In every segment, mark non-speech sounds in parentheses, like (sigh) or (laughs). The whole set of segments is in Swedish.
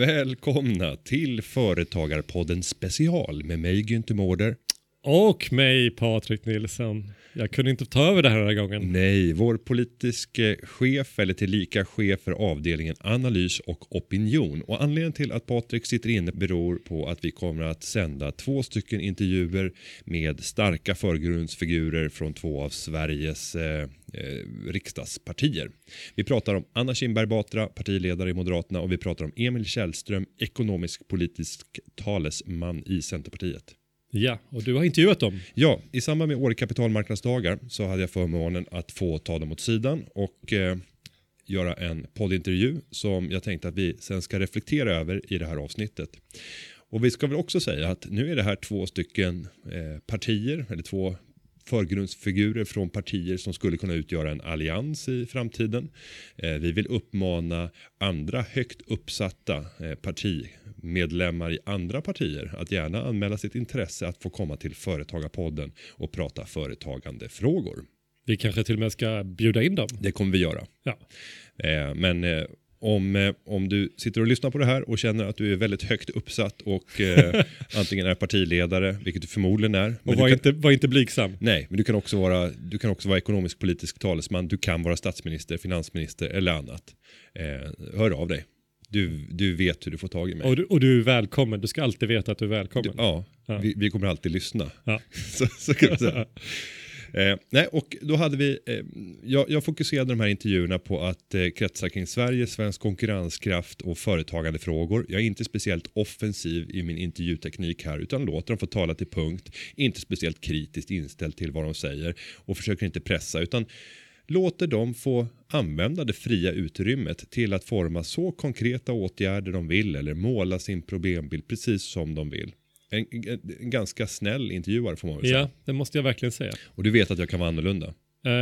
Välkomna till Företagarpodden special med mig Günther Mårder. Och mig Patrik Nilsson. Jag kunde inte ta över det här den här gången. Nej, vår politiske eh, chef eller tillika chef för avdelningen analys och opinion. Och anledningen till att Patrik sitter inne beror på att vi kommer att sända två stycken intervjuer med starka förgrundsfigurer från två av Sveriges eh, eh, riksdagspartier. Vi pratar om Anna Kinberg Batra, partiledare i Moderaterna och vi pratar om Emil Källström, ekonomisk politisk talesman i Centerpartiet. Ja, och du har intervjuat dem. Ja, i samband med Åre kapitalmarknadsdagar så hade jag förmånen att få ta dem åt sidan och eh, göra en poddintervju som jag tänkte att vi sen ska reflektera över i det här avsnittet. Och vi ska väl också säga att nu är det här två stycken eh, partier eller två förgrundsfigurer från partier som skulle kunna utgöra en allians i framtiden. Eh, vi vill uppmana andra högt uppsatta eh, partimedlemmar i andra partier att gärna anmäla sitt intresse att få komma till Företagarpodden och prata företagande frågor. Vi kanske till och med ska bjuda in dem. Det kommer vi göra. Ja. Eh, men eh, om, eh, om du sitter och lyssnar på det här och känner att du är väldigt högt uppsatt och eh, (laughs) antingen är partiledare, vilket du förmodligen är. Och var, kan- inte, var inte blygsam. Nej, men du kan också vara, du kan också vara ekonomisk politisk talesman. Du kan vara statsminister, finansminister eller annat. Eh, hör av dig. Du, du vet hur du får tag i mig. Och du, och du är välkommen. Du ska alltid veta att du är välkommen. Ja, Ja. Vi, vi kommer alltid lyssna. Ja. (laughs) så, så kan man säga. Eh, nej, och då hade vi, eh, jag, jag fokuserade de här intervjuerna på att eh, kretsa kring Sverige, svensk konkurrenskraft och företagandefrågor. Jag är inte speciellt offensiv i min intervjuteknik här utan låter dem få tala till punkt, inte speciellt kritiskt inställd till vad de säger och försöker inte pressa utan låter dem få använda det fria utrymmet till att forma så konkreta åtgärder de vill eller måla sin problembild precis som de vill. En, en, en ganska snäll intervjuare får man väl säga. Ja, det måste jag verkligen säga. Och du vet att jag kan vara annorlunda. Eh,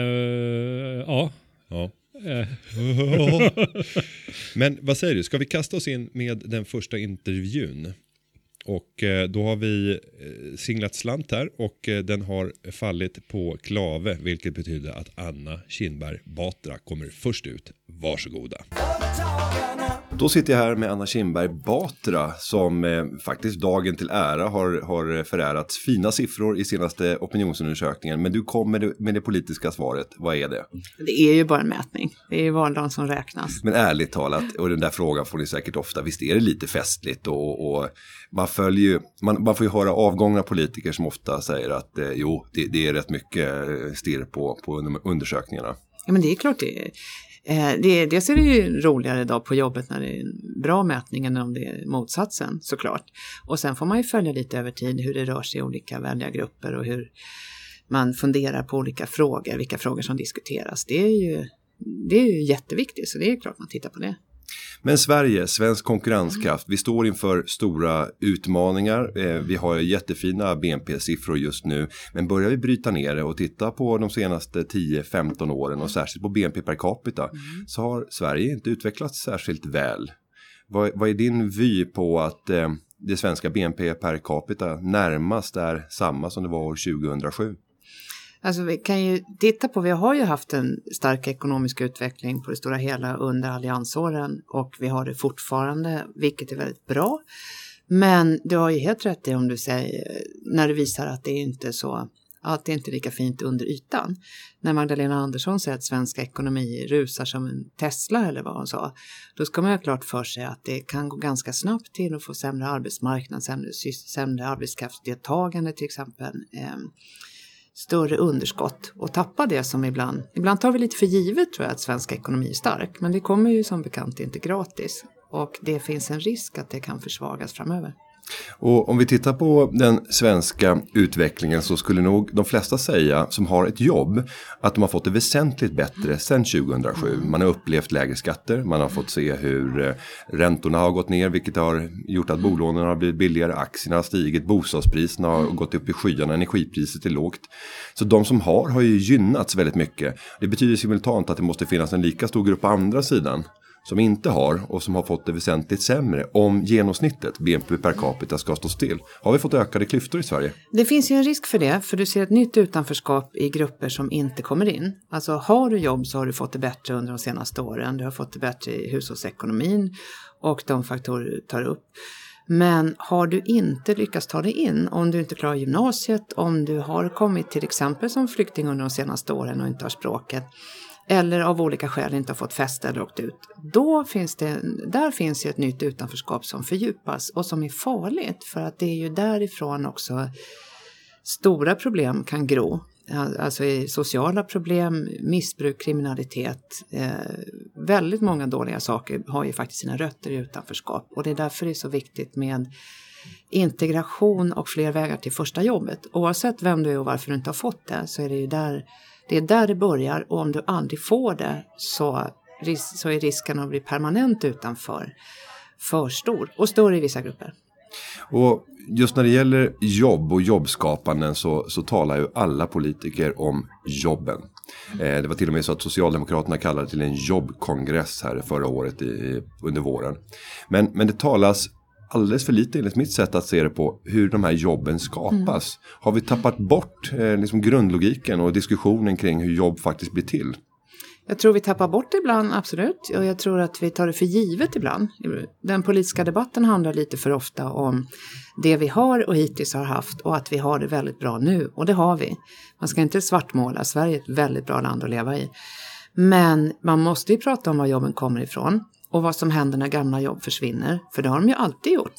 ja. Ja. Eh, (laughs) Men vad säger du, ska vi kasta oss in med den första intervjun? Och eh, då har vi eh, singlat slant här och eh, den har fallit på klave vilket betyder att Anna Kinberg Batra kommer först ut. Varsågoda. Då sitter jag här med Anna Kinberg Batra som eh, faktiskt dagen till ära har, har förärats fina siffror i senaste opinionsundersökningen. Men du kom med det, med det politiska svaret. Vad är det? Det är ju bara en mätning. Det är ju vardagen som räknas. Men ärligt talat, och den där frågan får ni säkert ofta, visst är det lite festligt och, och man följer ju, man, man får ju höra avgångna politiker som ofta säger att eh, jo, det, det är rätt mycket eh, stirr på, på under- undersökningarna. Ja, men det är klart det är. Eh, det dels är det ju roligare idag på jobbet när det är en bra mätning än om det är motsatsen såklart. Och sen får man ju följa lite över tid hur det rör sig i olika väljargrupper och hur man funderar på olika frågor, vilka frågor som diskuteras. Det är ju, det är ju jätteviktigt, så det är klart man tittar på det. Men Sverige, svensk konkurrenskraft, vi står inför stora utmaningar. Eh, vi har jättefina BNP-siffror just nu. Men börjar vi bryta ner det och titta på de senaste 10-15 åren och särskilt på BNP per capita så har Sverige inte utvecklats särskilt väl. Vad, vad är din vy på att eh, det svenska BNP per capita närmast är samma som det var år 2007? Alltså vi kan ju titta på, vi har ju haft en stark ekonomisk utveckling på det stora hela under alliansåren och vi har det fortfarande, vilket är väldigt bra. Men du har ju helt rätt i om du säger, när du visar att det är inte så, att det inte är lika fint under ytan. När Magdalena Andersson säger att svenska ekonomi rusar som en Tesla eller vad hon sa, då ska man ha klart för sig att det kan gå ganska snabbt till att få sämre arbetsmarknad, sämre, sämre arbetskraftsdeltagande till exempel. Eh, större underskott och tappa det som ibland, ibland tar vi lite för givet tror jag att svensk ekonomi är stark, men det kommer ju som bekant inte gratis och det finns en risk att det kan försvagas framöver. Och om vi tittar på den svenska utvecklingen så skulle nog de flesta säga som har ett jobb att de har fått det väsentligt bättre sedan 2007. Man har upplevt lägre skatter, man har fått se hur eh, räntorna har gått ner vilket har gjort att bolånen har blivit billigare, aktierna har stigit, bostadspriserna har gått upp i skyarna, energipriset är lågt. Så de som har har ju gynnats väldigt mycket. Det betyder simultant att det måste finnas en lika stor grupp på andra sidan som inte har och som har fått det väsentligt sämre om genomsnittet, BNP per capita, ska stå still? Har vi fått ökade klyftor i Sverige? Det finns ju en risk för det, för du ser ett nytt utanförskap i grupper som inte kommer in. Alltså har du jobb så har du fått det bättre under de senaste åren. Du har fått det bättre i hushållsekonomin och de faktorer du tar upp. Men har du inte lyckats ta dig in, om du inte klarar gymnasiet, om du har kommit till exempel som flykting under de senaste åren och inte har språket, eller av olika skäl inte har fått fäste eller åkt ut, då finns det, där finns ju ett nytt utanförskap som fördjupas och som är farligt för att det är ju därifrån också stora problem kan gro. Alltså sociala problem, missbruk, kriminalitet. Eh, väldigt många dåliga saker har ju faktiskt sina rötter i utanförskap och det är därför det är så viktigt med integration och fler vägar till första jobbet. Oavsett vem du är och varför du inte har fått det så är det ju där det, är där det börjar och om du aldrig får det så, så är risken att bli permanent utanför för stor och större i vissa grupper. Och just när det gäller jobb och jobbskapanden så, så talar ju alla politiker om jobben. Eh, det var till och med så att Socialdemokraterna kallade till en jobbkongress här förra året i, under våren. Men, men det talas alldeles för lite enligt mitt sätt att se det på hur de här jobben skapas. Mm. Har vi tappat bort eh, liksom grundlogiken och diskussionen kring hur jobb faktiskt blir till? Jag tror vi tappar bort det ibland, absolut. Och jag tror att vi tar det för givet ibland. Den politiska debatten handlar lite för ofta om det vi har och hittills har haft och att vi har det väldigt bra nu. Och det har vi. Man ska inte svartmåla. Sverige är ett väldigt bra land att leva i. Men man måste ju prata om var jobben kommer ifrån och vad som händer när gamla jobb försvinner. För det har de ju alltid gjort.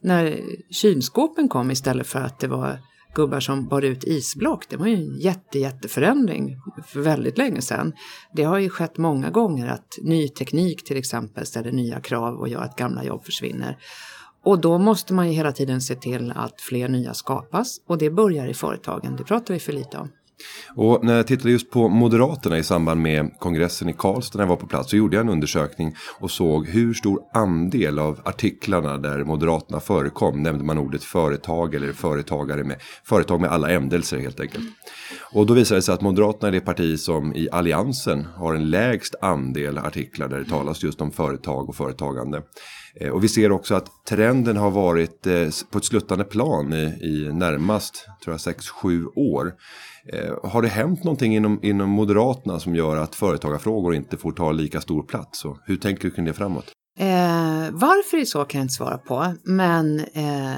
När kylskåpen kom istället för att det var gubbar som bar ut isblock. Det var ju en jätte, jätteförändring för väldigt länge sedan. Det har ju skett många gånger att ny teknik till exempel ställer nya krav och gör att gamla jobb försvinner. Och då måste man ju hela tiden se till att fler nya skapas och det börjar i företagen. Det pratar vi för lite om. Och när jag tittade just på Moderaterna i samband med kongressen i Karlstad när jag var på plats så gjorde jag en undersökning och såg hur stor andel av artiklarna där Moderaterna förekom nämnde man ordet företag eller företagare med företag med alla ändelser helt enkelt. Och då visade det sig att Moderaterna är det parti som i alliansen har en lägst andel artiklar där det talas just om företag och företagande. Eh, och vi ser också att trenden har varit eh, på ett sluttande plan i, i närmast tror jag 6-7 år. Eh, har det hänt någonting inom, inom Moderaterna som gör att företagarfrågor inte får ta lika stor plats? Och hur tänker du kring det framåt? Eh, varför det är så kan jag inte svara på, men eh,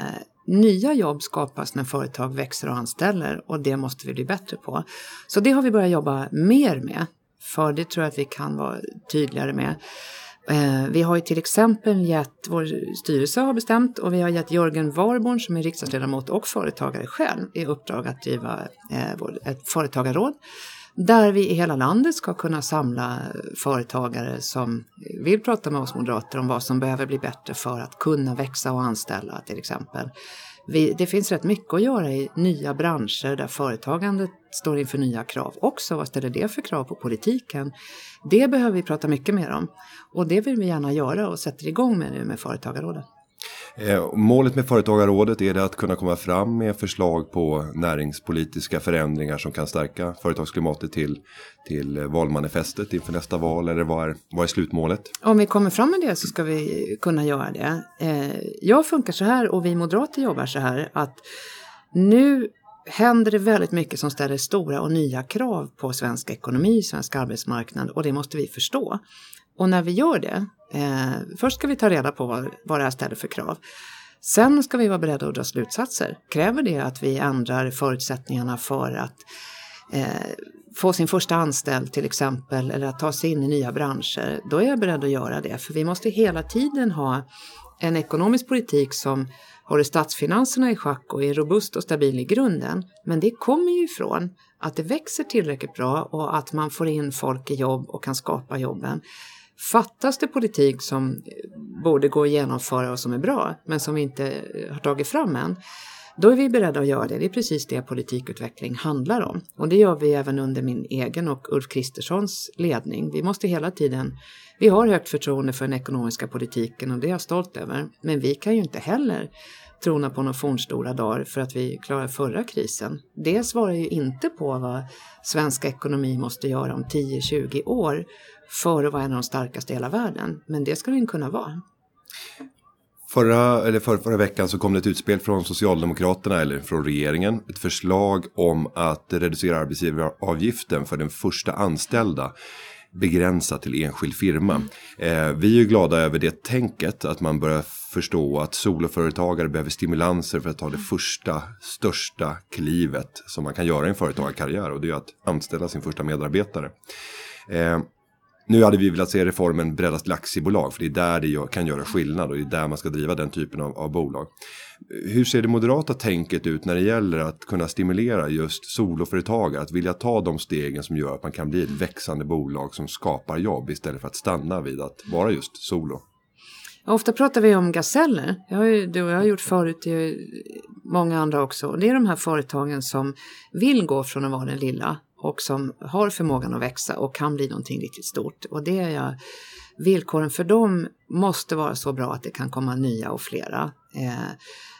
nya jobb skapas när företag växer och anställer och det måste vi bli bättre på. Så det har vi börjat jobba mer med, för det tror jag att vi kan vara tydligare med. Eh, vi har ju till exempel gett, vår styrelse har bestämt och vi har gett Jörgen Warborn som är riksdagsledamot och företagare själv i uppdrag att driva eh, ett företagarråd. Där vi i hela landet ska kunna samla företagare som vill prata med oss moderater om vad som behöver bli bättre för att kunna växa och anställa till exempel. Vi, det finns rätt mycket att göra i nya branscher där företagandet står inför nya krav också. Vad ställer det för krav på politiken? Det behöver vi prata mycket mer om. Och det vill vi gärna göra och sätter igång med nu med Företagarrådet. Eh, målet med Företagarrådet är det att kunna komma fram med förslag på näringspolitiska förändringar som kan stärka företagsklimatet till, till valmanifestet inför nästa val eller vad är, vad är slutmålet? Om vi kommer fram med det så ska vi kunna göra det. Eh, jag funkar så här och vi moderater jobbar så här att nu händer det väldigt mycket som ställer stora och nya krav på svensk ekonomi, svensk arbetsmarknad och det måste vi förstå. Och när vi gör det, eh, först ska vi ta reda på vad, vad det här ställer för krav. Sen ska vi vara beredda att dra slutsatser. Kräver det att vi ändrar förutsättningarna för att eh, få sin första anställd till exempel eller att ta sig in i nya branscher, då är jag beredd att göra det. För vi måste hela tiden ha en ekonomisk politik som håller statsfinanserna i schack och är robust och stabil i grunden. Men det kommer ju ifrån att det växer tillräckligt bra och att man får in folk i jobb och kan skapa jobben. Fattas det politik som eh, borde gå att genomföra och som är bra, men som vi inte eh, har tagit fram än, då är vi beredda att göra det. Det är precis det politikutveckling handlar om. Och det gör vi även under min egen och Ulf Kristerssons ledning. Vi måste hela tiden, vi har högt förtroende för den ekonomiska politiken och det är jag stolt över. Men vi kan ju inte heller trona på några fornstora dagar för att vi klarade förra krisen. Det svarar ju inte på vad svensk ekonomi måste göra om 10-20 år för att vara en av de starkaste i hela världen. Men det ska den kunna vara. Förra, eller för, förra veckan så kom det ett utspel från Socialdemokraterna eller från regeringen. Ett förslag om att reducera arbetsgivaravgiften för den första anställda begränsat till enskild firma. Eh, vi är ju glada över det tänket att man börjar förstå att soloföretagare behöver stimulanser för att ta det första största klivet som man kan göra i en företagarkarriär och det är att anställa sin första medarbetare. Eh, nu hade vi velat se reformen breddas till aktiebolag för det är där det kan göra skillnad och det är där man ska driva den typen av, av bolag. Hur ser det moderata tänket ut när det gäller att kunna stimulera just soloföretagare att vilja ta de stegen som gör att man kan bli ett växande bolag som skapar jobb istället för att stanna vid att vara just solo? Ofta pratar vi om gaseller. Jag har ju, du och jag gjort förut, många andra också. Det är de här företagen som vill gå från att vara den lilla och som har förmågan att växa och kan bli någonting riktigt stort. Och det är jag, villkoren för dem måste vara så bra att det kan komma nya och flera. Eh,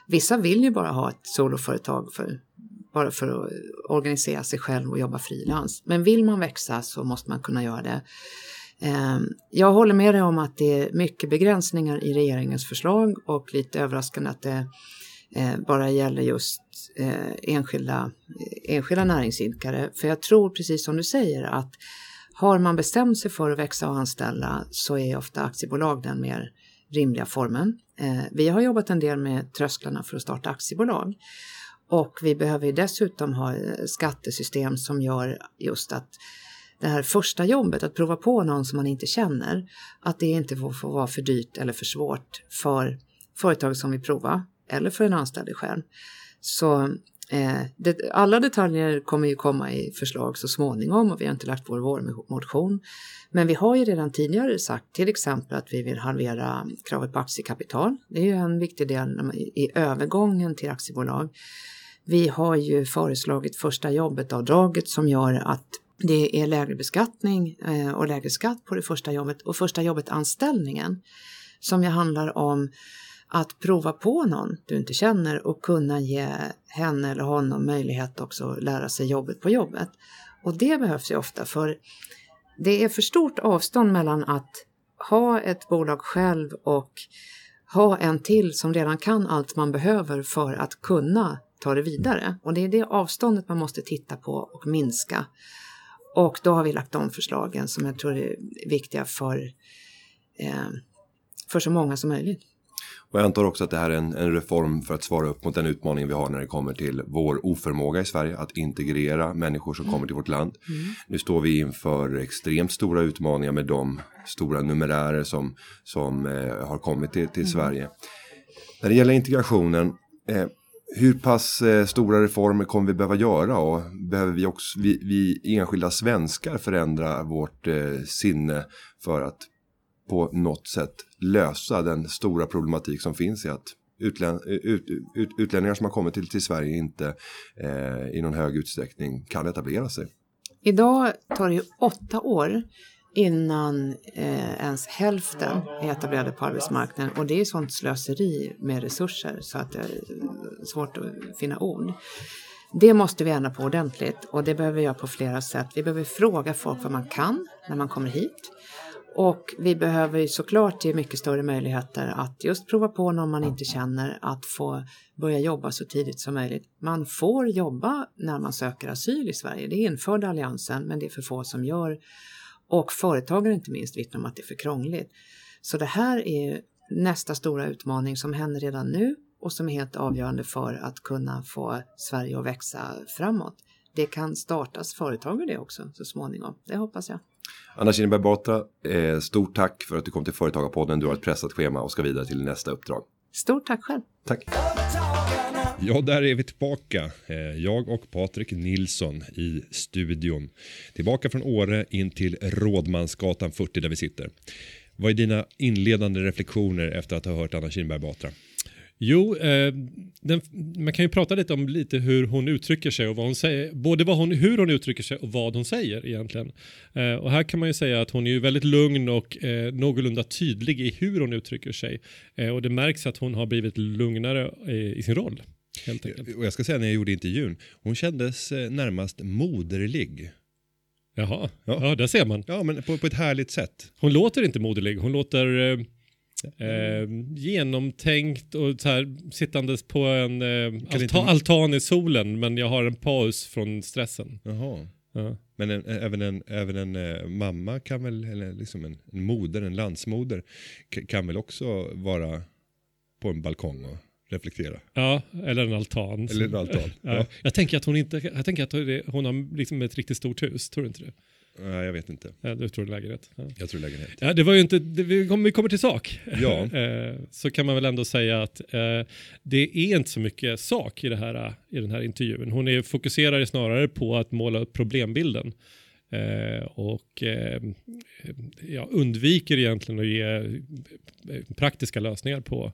vissa vill ju bara ha ett soloföretag för, bara för att organisera sig själv och jobba frilans. Men vill man växa så måste man kunna göra det. Eh, jag håller med dig om att det är mycket begränsningar i regeringens förslag och lite överraskande att det eh, Eh, bara gäller just eh, enskilda, enskilda näringsidkare. För jag tror precis som du säger att har man bestämt sig för att växa och anställa så är ofta aktiebolag den mer rimliga formen. Eh, vi har jobbat en del med trösklarna för att starta aktiebolag. Och vi behöver dessutom ha eh, skattesystem som gör just att det här första jobbet, att prova på någon som man inte känner, att det inte får, får vara för dyrt eller för svårt för företag som vill prova eller för en anställd själv. Så eh, det, alla detaljer kommer ju komma i förslag så småningom och vi har inte lagt vår vårmotion. Men vi har ju redan tidigare sagt till exempel att vi vill halvera kravet på aktiekapital. Det är ju en viktig del i övergången till aktiebolag. Vi har ju föreslagit första jobbet-avdraget som gör att det är lägre beskattning eh, och lägre skatt på det första jobbet och första jobbet-anställningen som ju handlar om att prova på någon du inte känner och kunna ge henne eller honom möjlighet också att lära sig jobbet på jobbet. Och det behövs ju ofta för det är för stort avstånd mellan att ha ett bolag själv och ha en till som redan kan allt man behöver för att kunna ta det vidare. Och det är det avståndet man måste titta på och minska. Och då har vi lagt de förslagen som jag tror är viktiga för, eh, för så många som möjligt. Och jag antar också att det här är en, en, reform för att svara upp mot den utmaning vi har när det kommer till vår oförmåga i Sverige att integrera människor som kommer till vårt land. Mm. Nu står vi inför extremt stora utmaningar med de stora numerärer som, som eh, har kommit till, till mm. Sverige. När det gäller integrationen, eh, hur pass eh, stora reformer kommer vi behöva göra och behöver vi också, vi, vi enskilda svenskar förändra vårt eh, sinne för att på något sätt lösa den stora problematik som finns i att utlän, ut, ut, utlänningar som har kommit till, till Sverige inte eh, i någon hög utsträckning kan etablera sig. Idag tar det ju åtta år innan eh, ens hälften är etablerade på arbetsmarknaden och det är sånt slöseri med resurser så att det är svårt att finna ord. Det måste vi ändra på ordentligt och det behöver vi göra på flera sätt. Vi behöver fråga folk vad man kan när man kommer hit. Och vi behöver ju såklart ge mycket större möjligheter att just prova på någon man inte känner att få börja jobba så tidigt som möjligt. Man får jobba när man söker asyl i Sverige. Det införde Alliansen men det är för få som gör. Och företagare inte minst vittnar om att det är för krångligt. Så det här är nästa stora utmaning som händer redan nu och som är helt avgörande för att kunna få Sverige att växa framåt. Det kan startas företag ur det också så småningom. Det hoppas jag. Anna Kinberg Batra, eh, stort tack för att du kom till Företagarpodden. Du har ett pressat schema och ska vidare till nästa uppdrag. Stort tack själv. Tack. Ja, där är vi tillbaka. Eh, jag och Patrik Nilsson i studion. Tillbaka från Åre in till Rådmansgatan 40 där vi sitter. Vad är dina inledande reflektioner efter att ha hört Anna Kinberg Batra? Jo, eh, den, man kan ju prata lite om lite hur hon uttrycker sig och vad hon säger. Både vad hon, hur hon uttrycker sig och vad hon säger egentligen. Eh, och här kan man ju säga att hon är ju väldigt lugn och eh, någorlunda tydlig i hur hon uttrycker sig. Eh, och det märks att hon har blivit lugnare eh, i sin roll. Helt enkelt. Och jag ska säga när jag gjorde intervjun, hon kändes eh, närmast moderlig. Jaha, Ja. ja. där ser man. Ja, men på, på ett härligt sätt. Hon låter inte moderlig, hon låter eh, genomtänkt och så här, sittandes på en eh, alta, inte- altan i solen men jag har en paus från stressen. Jaha. Ja. Men en, även en, även en eh, mamma kan väl, eller liksom en, en moder, en landsmoder, kan väl också vara på en balkong och reflektera. Ja, eller en altan. Eller en altan. (laughs) Ja. Ja. Jag tänker att hon inte, jag tänker att hon- hon har liksom ett riktigt stort hus, tror du inte det? Nej, jag vet inte. Ja, du tror lägenhet. Ja. Jag tror lägenhet. Ja, det var ju inte, det, vi kommer vi kommer till sak. Ja. (laughs) Eh, så kan man väl ändå säga att eh, det är inte så mycket sak i, det här, i den här intervjun. Hon är, fokuserar snarare på att måla upp problembilden. Eh, och eh, ja, undviker egentligen att ge eh, praktiska lösningar på,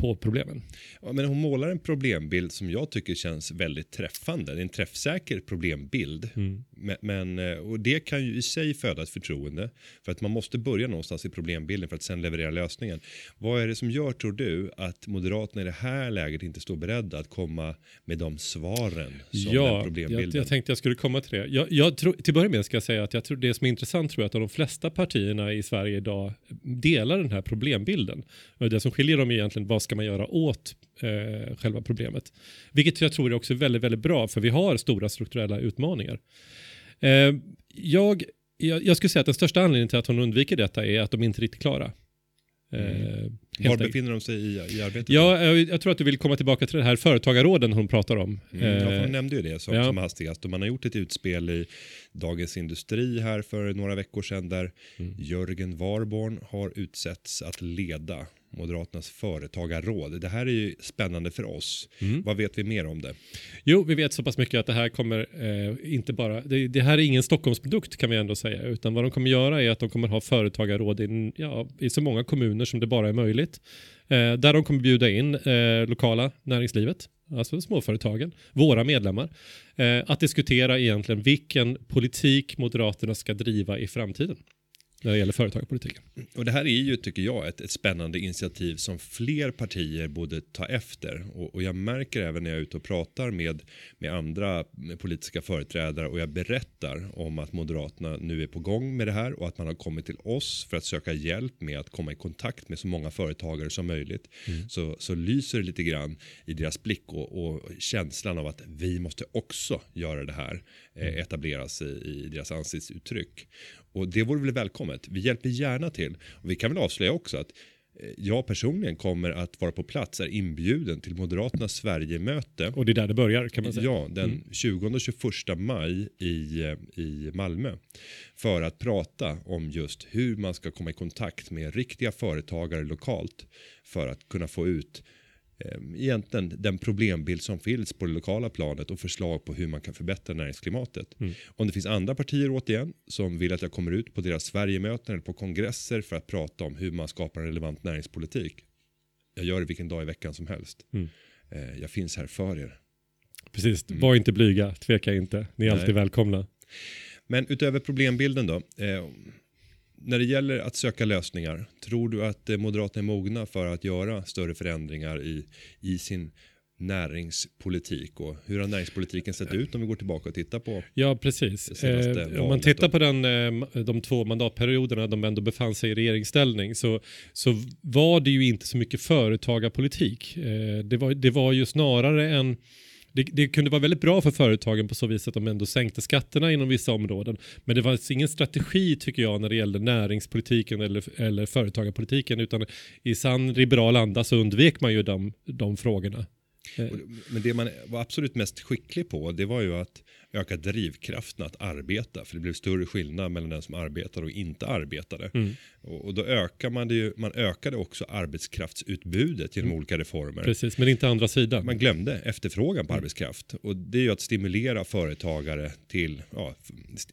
på problemen. Ja, men hon målar en problembild som jag tycker känns väldigt träffande. Det är en träffsäker problembild. Men, men, eh, och det kan ju i sig föda ett förtroende. För att man måste börja någonstans i problembilden för att sen leverera lösningen. Vad är det som gör, tror du, att Moderaterna i det här läget inte står beredda att komma med de svaren som Ja, jag, problembilden? jag tänkte jag skulle komma till det. Jag, jag tror, till att börja med ska jag säga att jag tror det som är intressant tror jag att de flesta partierna i Sverige idag delar den här problembilden. Det som skiljer dem är egentligen vad ska man göra åt eh, själva problemet. Vilket jag tror är också väldigt, väldigt bra för vi har stora strukturella utmaningar. Eh, jag, jag, jag skulle säga att den största anledningen till att hon undviker detta är att de inte är riktigt klara. Eh, helt Var befinner de sig i, i arbetet? Ja, jag, jag tror att du vill komma tillbaka till det här företagarråden hon pratar om. Mm, ja, Eh, hon nämnde ju det som, ja. som hastigast och man har gjort ett utspel i Dagens Industri här för några veckor sedan där Mm. Jörgen Warborn har utsetts att leda Moderaternas företagarråd. Det här är ju spännande för oss. Mm. Vad vet vi mer om det? Jo, vi vet så pass mycket att det här kommer eh, inte bara, det, det här är ingen Stockholmsprodukt kan vi ändå säga, utan vad de kommer göra är att de kommer ha företagarråd i, ja, i så många kommuner som det bara är möjligt. Eh, där de kommer bjuda in eh, lokala näringslivet, alltså småföretagen, våra medlemmar, eh, att diskutera egentligen vilken politik Moderaterna ska driva i framtiden när det gäller företagarpolitiken. Och det här är ju, tycker jag, ett, ett spännande initiativ som fler partier borde ta efter. Och, och jag märker även när jag är ute och pratar med, med andra politiska företrädare och jag berättar om att Moderaterna nu är på gång med det här och att man har kommit till oss för att söka hjälp med att komma i kontakt med så många företagare som möjligt. Så, så lyser det lite grann i deras blick och, och känslan av att vi måste också göra det här etableras i, i deras ansiktsuttryck. Och det vore väl välkommet. Vi hjälper gärna till. Och vi kan väl avslöja också att eh, jag personligen kommer att vara på plats, är inbjuden till Moderaternas Sverigemöte. Och det är där det börjar kan man säga. Ja, den 20 och 21 maj i, eh, i Malmö. För att prata om just hur man ska komma i kontakt med riktiga företagare lokalt. För att kunna få ut eh, egentligen den problembild som finns på det lokala planet och förslag på hur man kan förbättra näringsklimatet. Om det finns andra partier återigen som vill att jag kommer ut på deras Sverigemöten eller på kongresser för att prata om hur man skapar en relevant näringspolitik. Jag gör det vilken dag i veckan som helst. Eh, Jag finns här för er. Precis, var inte blyga, tveka inte. Ni är Nej. alltid välkomna. Men utöver problembilden då. Eh, när det gäller att söka lösningar, tror du att eh, Moderaterna är mogna för att göra större förändringar i, i sin näringspolitik? Och hur har näringspolitiken sett ut om vi går tillbaka och tittar på? Ja, precis. Eh, om man tittar på den, eh, de två mandatperioderna de ändå befann sig i regeringsställning så, så var det ju inte så mycket företagarpolitik. Eh, det, var, det var ju snarare en det, det kunde vara väldigt bra för företagen på så vis att de ändå sänkte skatterna inom vissa områden. Men det var alltså ingen strategi tycker jag när det gällde näringspolitiken eller, eller företagarpolitiken utan i sann liberal anda så undvek man ju de, de frågorna. Men det man var absolut mest skicklig på det var ju att, öka drivkraften att arbeta. För det blev större skillnad mellan den som arbetade och inte arbetade. Mm. Och, och då ökar man det ju, man ökade också arbetskraftsutbudet genom olika reformer. Precis, men inte andra sidan. Man glömde efterfrågan Mm. på arbetskraft. Och det är ju att stimulera företagare till, ja,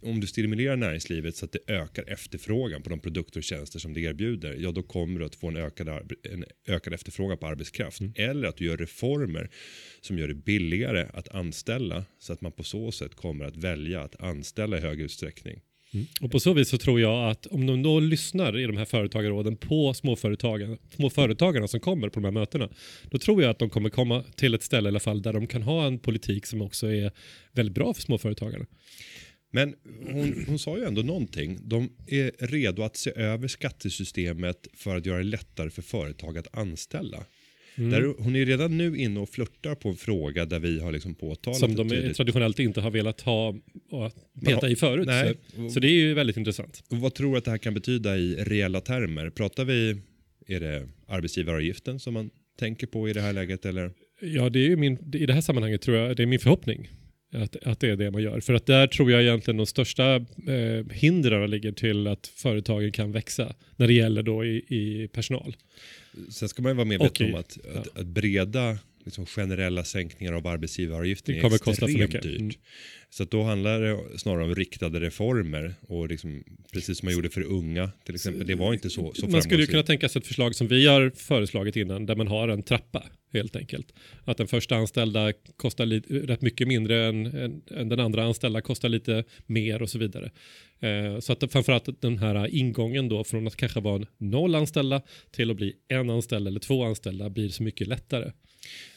om du stimulerar näringslivet så att det ökar efterfrågan på de produkter och tjänster som det erbjuder, ja då kommer du att få en ökad, en ökad efterfrågan på arbetskraft. Mm. Eller att du gör reformer som gör det billigare att anställa så att man på så sätt kommer att välja att anställa i hög utsträckning. Och på så vis så tror jag att om de då lyssnar i de här företagarråden på småföretagen, småföretagarna som kommer på de här mötena, då tror jag att de kommer komma till ett ställe i alla fall där de kan ha en politik som också är väldigt bra för småföretagarna. Men hon, hon sa ju ändå någonting. De är redo att se över skattesystemet för att göra det lättare för företag att anställa. Mm. Där, hon är redan nu inne och flörtar på en fråga där vi har liksom påtalat Som de tydligt. traditionellt inte har velat ha och peta i förut. nej. Så, så det är ju väldigt intressant. Och vad tror du att det här kan betyda i reella termer? Pratar vi, är det arbetsgivaravgiften som man tänker på i det här läget eller? Ja, det är min, i det här sammanhanget tror jag det är min förhoppning att, att det är det man gör. För att där tror jag egentligen de största eh, hindren ligger till att företagen kan växa när det gäller då i, i personal. Sen ska man ju vara medveten i- om att, att, att breda liksom, generella sänkningar av arbetsgivaravgiften Det är kommer extremt kosta för mycket. dyrt. Mm. Så då handlar det snarare om riktade reformer och liksom, precis som man gjorde för unga till exempel. Det var inte så, så Man skulle ju kunna tänka sig ett förslag som vi har föreslagit innan där man har en trappa helt enkelt. Att den första anställda kostar lite, rätt mycket mindre än, än, än den andra anställda kostar lite mer och så vidare. Eh, så att framförallt den här ingången då från att kanske vara en noll anställda till att bli en anställd eller två anställda blir så mycket lättare.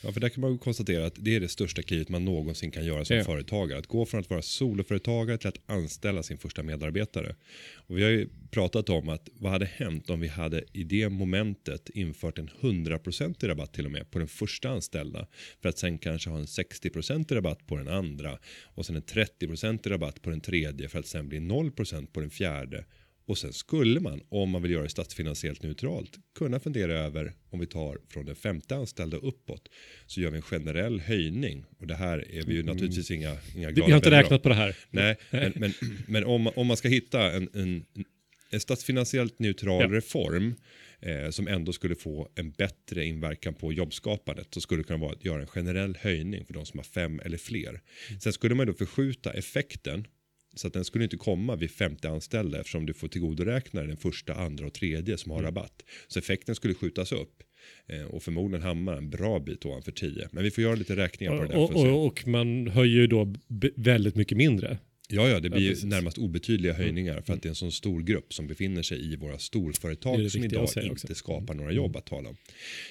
Ja, för där kan man konstatera att det är det största klivet man någonsin kan göra som Ja. företagare. Att gå från att vara soloföretagare till att anställa sin första medarbetare. Och vi har ju pratat om att vad hade hänt om vi hade i det momentet infört en 100% rabatt till och med på den första anställda. För att sen kanske ha en 60% rabatt på den andra. Och sen en 30% rabatt på den tredje för att sen bli 0% på den fjärde. Och sen skulle man, om man vill göra det statsfinansiellt neutralt, kunna fundera över om vi tar från den femte anställda uppåt så gör vi en generell höjning. Och det här är vi ju naturligtvis inga, inga glada vi har inte av. räknat på det här. Nej, (laughs) men, men, men om, om man ska hitta en, en, en statsfinansiellt neutral Ja. reform eh, som ändå skulle få en bättre inverkan på jobbskapandet så skulle det kunna vara att göra en generell höjning för de som har fem eller fler. Sen skulle man då förskjuta effekten så att den skulle inte komma vid 50 anställda eftersom du får tillgodoräkna den första, andra och tredje som har rabatt. Så effekten skulle skjutas upp eh, och förmodligen hamna en bra bit ovanför 10. Men vi får göra lite räkningar på det där. Och, och, och man höjer ju då väldigt mycket mindre. Ja, ja, det blir. Mm. närmast obetydliga höjningar för att det är en sån stor grupp som befinner sig i våra Det storföretag det som viktiga idag inte också. Mm. skapar några jobb att tala om.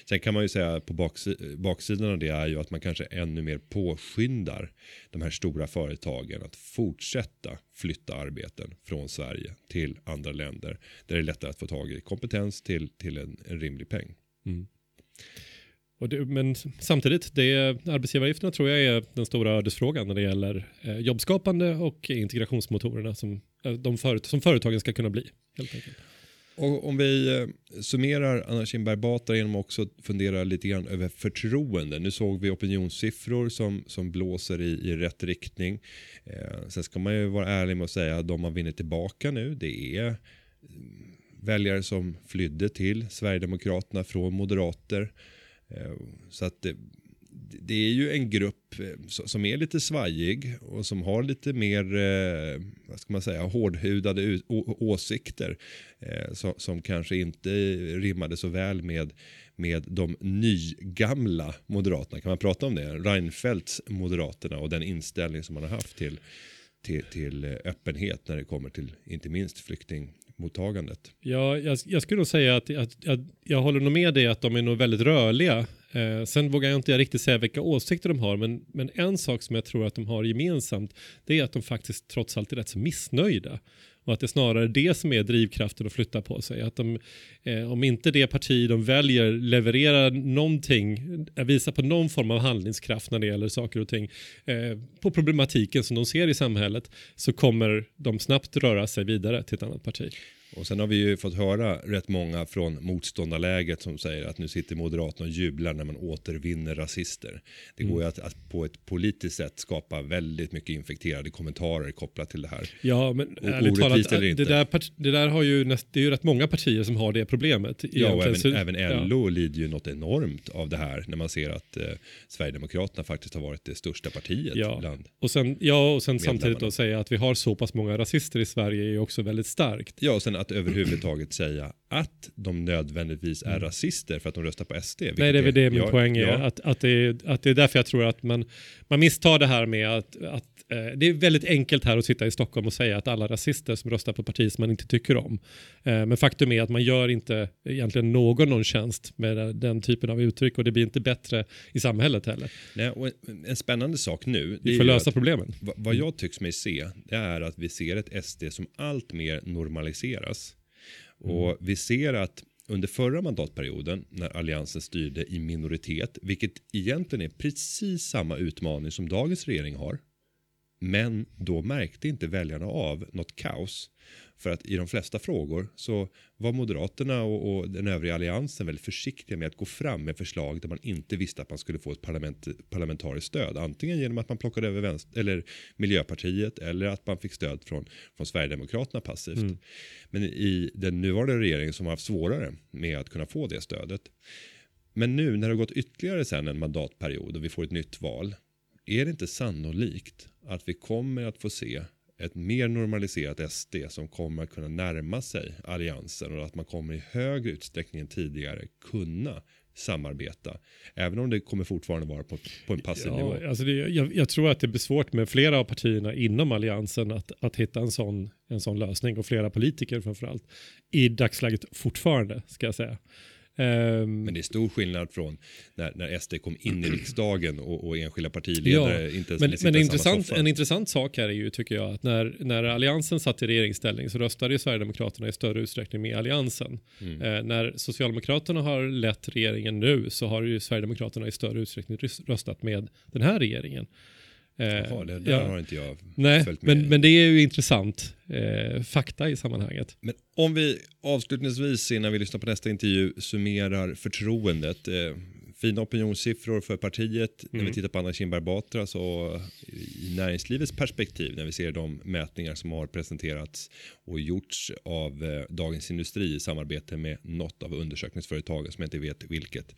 Sen kan man ju säga på baksi- baksidan av det är ju att man kanske ännu mer påskyndar de här stora företagen att fortsätta flytta arbeten från Sverige till andra länder där det är lättare att få tag i kompetens till, till en, en rimlig peng. Och det, men samtidigt, det, arbetsgivaravgifterna tror jag är den stora ödesfrågan när det gäller eh, jobbskapande och integrationsmotorerna som, eh, de föret- som företagen ska kunna bli. Helt enkelt. Och om vi eh, summerar Anna Kinberg Batra genom att också fundera lite grann över förtroende. Nu såg vi opinionssiffror som, som blåser i, i rätt riktning. Eh, sen ska man ju vara ärlig med att säga att de man vinner tillbaka nu det är mm, väljare som flydde till Sverigedemokraterna från moderater. Eh, så att det, det är ju en grupp eh, som är lite svajig och som har lite mer, eh, vad ska man säga, hårdhudade åsikter som, kanske inte rimmade så väl med, med de nygamla moderaterna. Kan man prata om det? Reinfeldts moderaterna och den inställning som man har haft till, till, till öppenhet när det kommer till inte minst flykting mottagandet? Ja, jag, jag skulle nog säga att, att, att jag håller nog med dig att de är nog väldigt rörliga. Eh, sen vågar jag inte riktigt säga vilka åsikter de har, men, men en sak som jag tror att de har gemensamt, det är att de faktiskt trots allt är rätt så missnöjda. Och att det är snarare det som är drivkraften att flytta på sig. Att de, eh, om inte det parti de väljer levererar någonting, eh, visar på någon form av handlingskraft när det gäller saker och ting eh, på problematiken som de ser i samhället så kommer de snabbt röra sig vidare till ett annat parti. Och sen har vi ju fått höra rätt många från motståndarläget som säger att nu sitter Moderaterna och jublar när man återvinner rasister. Det går ju att, att på ett politiskt sätt skapa väldigt mycket infekterade kommentarer kopplat till det här. Ja, men O- ärligt talat, eller det inte. där, part- det där har ju näst, det är ju rätt många partier som har det problemet. Ja, och även, Så- även LO lider ju något enormt av det här när man ser att eh, Sverigedemokraterna faktiskt har varit det största partiet Ja. bland Och sen, ja, och sen samtidigt då säga att vi har så pass många rasister i Sverige är ju också väldigt starkt. Ja, och sen att överhuvudtaget säga att de nödvändigtvis är rasister för att de röstar på SD. Mm. Nej, det är väl det min ja, poäng är. Ja, Att, att, det är att det är därför jag tror att man, man misstar det här med att, att eh, det är väldigt enkelt här att sitta i Stockholm och säga att alla rasister som röstar på partier som man inte tycker om. Eh, men faktum är att man gör inte egentligen någon någon tjänst med den typen av uttryck och det blir inte bättre i samhället heller. Nej, och en, en spännande sak nu. Vi får lösa att- problemen. Va- Vad jag tycks mig se det är att vi ser ett SD som allt mer normaliseras. Mm. Och vi ser att under förra mandatperioden när Alliansen styrde i minoritet, vilket egentligen är precis samma utmaning som dagens regering har. Men då märkte inte väljarna av något kaos. För att i de flesta frågor så var Moderaterna och, och den övriga alliansen väldigt försiktiga med att gå fram med förslag där man inte visste att man skulle få ett parlament, parlamentariskt stöd. Antingen genom att man plockade över vänster, eller Miljöpartiet eller att man fick stöd från, från Sverigedemokraterna passivt. Men i den nuvarande regeringen som har haft svårare med att kunna få det stödet. Men nu när det har gått ytterligare sen en mandatperiod och vi får ett nytt val. Är det inte sannolikt att vi kommer att få se ett mer normaliserat SD som kommer att kunna närma sig alliansen och att man kommer i högre utsträckning än tidigare kunna samarbeta. Även om det kommer fortfarande vara på, på en passiv nivå. Ja, alltså det, jag, jag tror att det blir svårt med flera av partierna inom alliansen att, att hitta en sån, en sån lösning och flera politiker framförallt. I dagsläget fortfarande ska jag säga. Ehm, Men det är stor skillnad från när, när SD kom in i (clears throat) riksdagen och, och enskilda partiledare inte ens men, men intressant, en intressant sak här är ju, tycker jag, att när, när Alliansen satt i regeringsställning så röstade ju Sverigedemokraterna i större utsträckning med Alliansen. Mm. Eh, när Socialdemokraterna har lett regeringen nu så har ju Sverigedemokraterna i större utsträckning rös- röstat med den här regeringen. Eh, Jaha, det där ja. har inte jag Nej, följt med men, men det är ju intressant eh, fakta i sammanhanget. Men om vi avslutningsvis innan vi lyssnar på nästa intervju summerar förtroendet. Eh, fina opinionssiffror för partiet när vi tittar på Anna Kinberg Batra så i näringslivets perspektiv när vi ser de mätningar som har presenterats och gjorts av eh, Dagens Industri i samarbete med något av undersökningsföretagen som jag inte vet vilket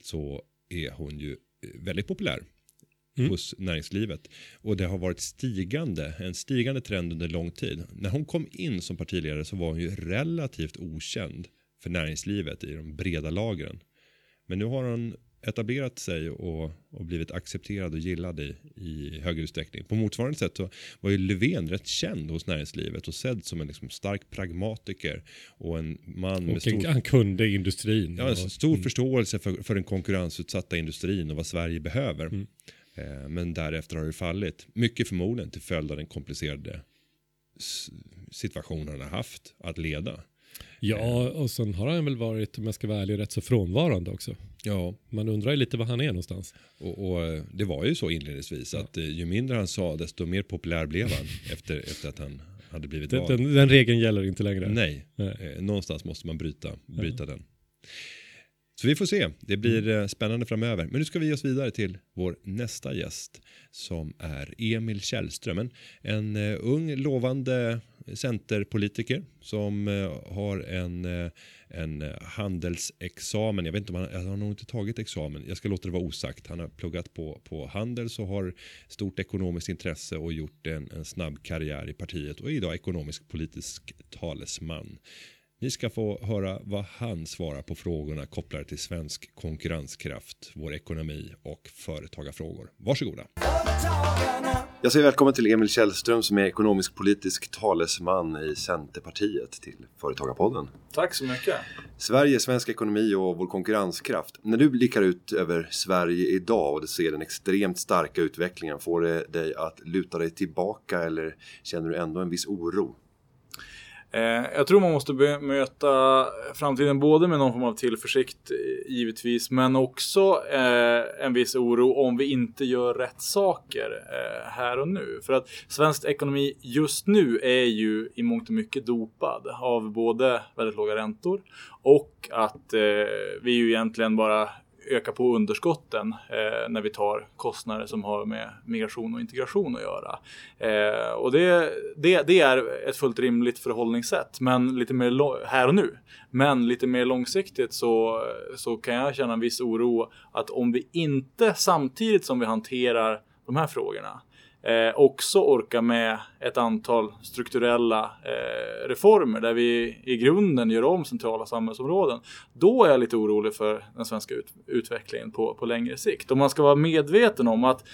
så är hon ju eh, väldigt populär hos näringslivet. Och det har varit stigande, en stigande trend under lång tid. När hon kom in som partiledare så var hon ju relativt okänd för näringslivet i de breda lagren. Men nu har hon etablerat sig och, och blivit accepterad och gillad i, i högre utsträckning. På motsvarande sätt så var ju Löfven rätt känd hos näringslivet och sedd som en liksom stark pragmatiker och en man med Och stor han kunde industrin. Ja, en stor förståelse för, för den konkurrensutsatta industrin och vad Sverige behöver. Mm. Eh, men därefter har det fallit. Mycket förmodligen till följd av den komplicerade situation han har haft att leda. ja, och sen har han väl varit, om jag ska vara ärlig, rätt så frånvarande också. Ja, Man undrar ju lite var han är någonstans. och, och eh, det var ju så inledningsvis att eh, ju mindre han sa desto mer populär blev han (laughs) efter, efter att han hade blivit Den, vald. den, den regeln gäller inte längre. Nej, Nej. Eh, någonstans måste man bryta, bryta den. Så vi får se, det blir eh, spännande framöver. Men nu ska vi ge oss vidare till vår nästa gäst som är Emil Källström. En, eh, ung lovande centerpolitiker som eh, har en, en handelsexamen. Jag vet inte om han, han har nog inte tagit examen. Jag ska låta det vara osagt. Han har pluggat på, på Handels och har stort ekonomiskt intresse och gjort en, en snabb karriär i partiet och är idag ekonomisk politisk talesman. Ni ska få höra vad han svarar på frågorna kopplade till svensk konkurrenskraft, vår ekonomi och företagarfrågor. Varsågoda. Jag säger välkommen till Emil Källström som är ekonomisk politisk talesman i Centerpartiet till Företagarpodden. Tack så mycket. Sverige, svensk ekonomi och vår konkurrenskraft. När du blickar ut över Sverige idag och du ser den extremt starka utvecklingen, får det dig att luta dig tillbaka eller känner du ändå en viss oro? Eh, jag tror man måste möta framtiden både med någon form av tillförsikt eh, givetvis, men också eh, en viss oro om vi inte gör rätt saker eh, här och nu. För att svensk ekonomi just nu är ju i mångt och mycket dopad av både väldigt låga räntor och att eh, vi ju egentligen bara öka på underskotten eh, när vi tar kostnader som har med migration och integration att göra. Eh, och det, det, det, är ett fullt rimligt förhållningssätt, men lite mer här och nu. Men lite mer långsiktigt så, så kan jag känna en viss oro att om vi inte samtidigt som vi hanterar de här frågorna eh, också orka med ett antal strukturella eh, reformer där vi i grunden gör om centrala samhällsområden. Då är jag lite orolig för den svenska ut utvecklingen på, på längre sikt. Och man ska vara medveten om att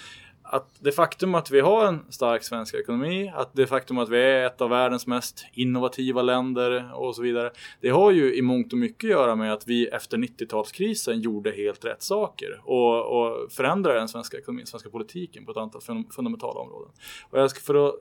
att det faktum att vi har en stark svensk ekonomi, att det faktum att vi är ett av världens mest innovativa länder och så vidare. Det har ju i mångt och mycket att göra med att vi efter 90-talskrisen gjorde helt rätt saker och, och förändrade den svenska ekonomin, svenska politiken på ett antal fundamentala områden. Och jag ska för att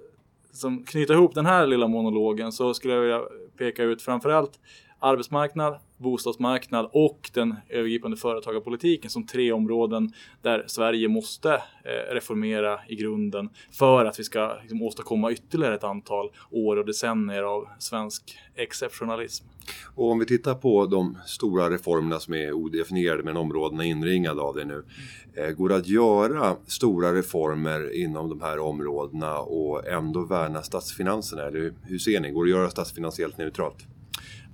som knyta ihop den här lilla monologen så skulle jag vilja peka ut framförallt arbetsmarknad, bostadsmarknad och den övergripande företagarpolitiken som tre områden där Sverige måste eh, reformera i grunden för att vi ska liksom, åstadkomma ytterligare ett antal år och decennier av svensk exceptionalism. Och om vi tittar på de stora reformerna som är odefinierade men områdena inringade av det nu. Eh, går det att göra stora reformer inom de här områdena och ändå värna statsfinanserna? Eller hur ser ni? Går det att göra statsfinansiellt neutralt?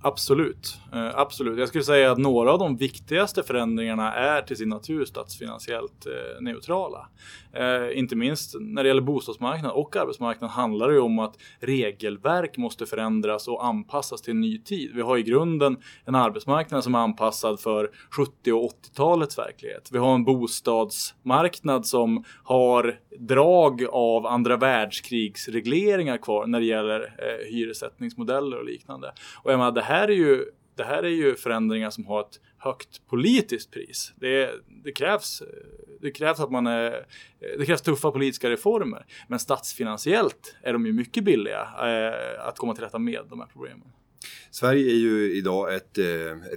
Absolut, eh, absolut. Jag skulle säga att några av de viktigaste förändringarna är till sin natur statsfinansiellt eh, neutrala. Eh, inte minst när det gäller bostadsmarknaden och arbetsmarknaden handlar det ju om att regelverk måste förändras och anpassas till en ny tid. Vi har i grunden en arbetsmarknad som är anpassad för 70 och 80-talets verklighet. Vi har en bostadsmarknad som har drag av andra världskrigsregleringar kvar när det gäller eh, hyressättningsmodeller och liknande. Och jag menar, det här är ju det här är ju förändringar som har ett högt politiskt pris. Det, det, krävs, det krävs att man är, det krävs tuffa politiska reformer. Men statsfinansiellt är de ju mycket billiga eh, att komma till rätta med de här problemen. Sverige är ju idag ett eh,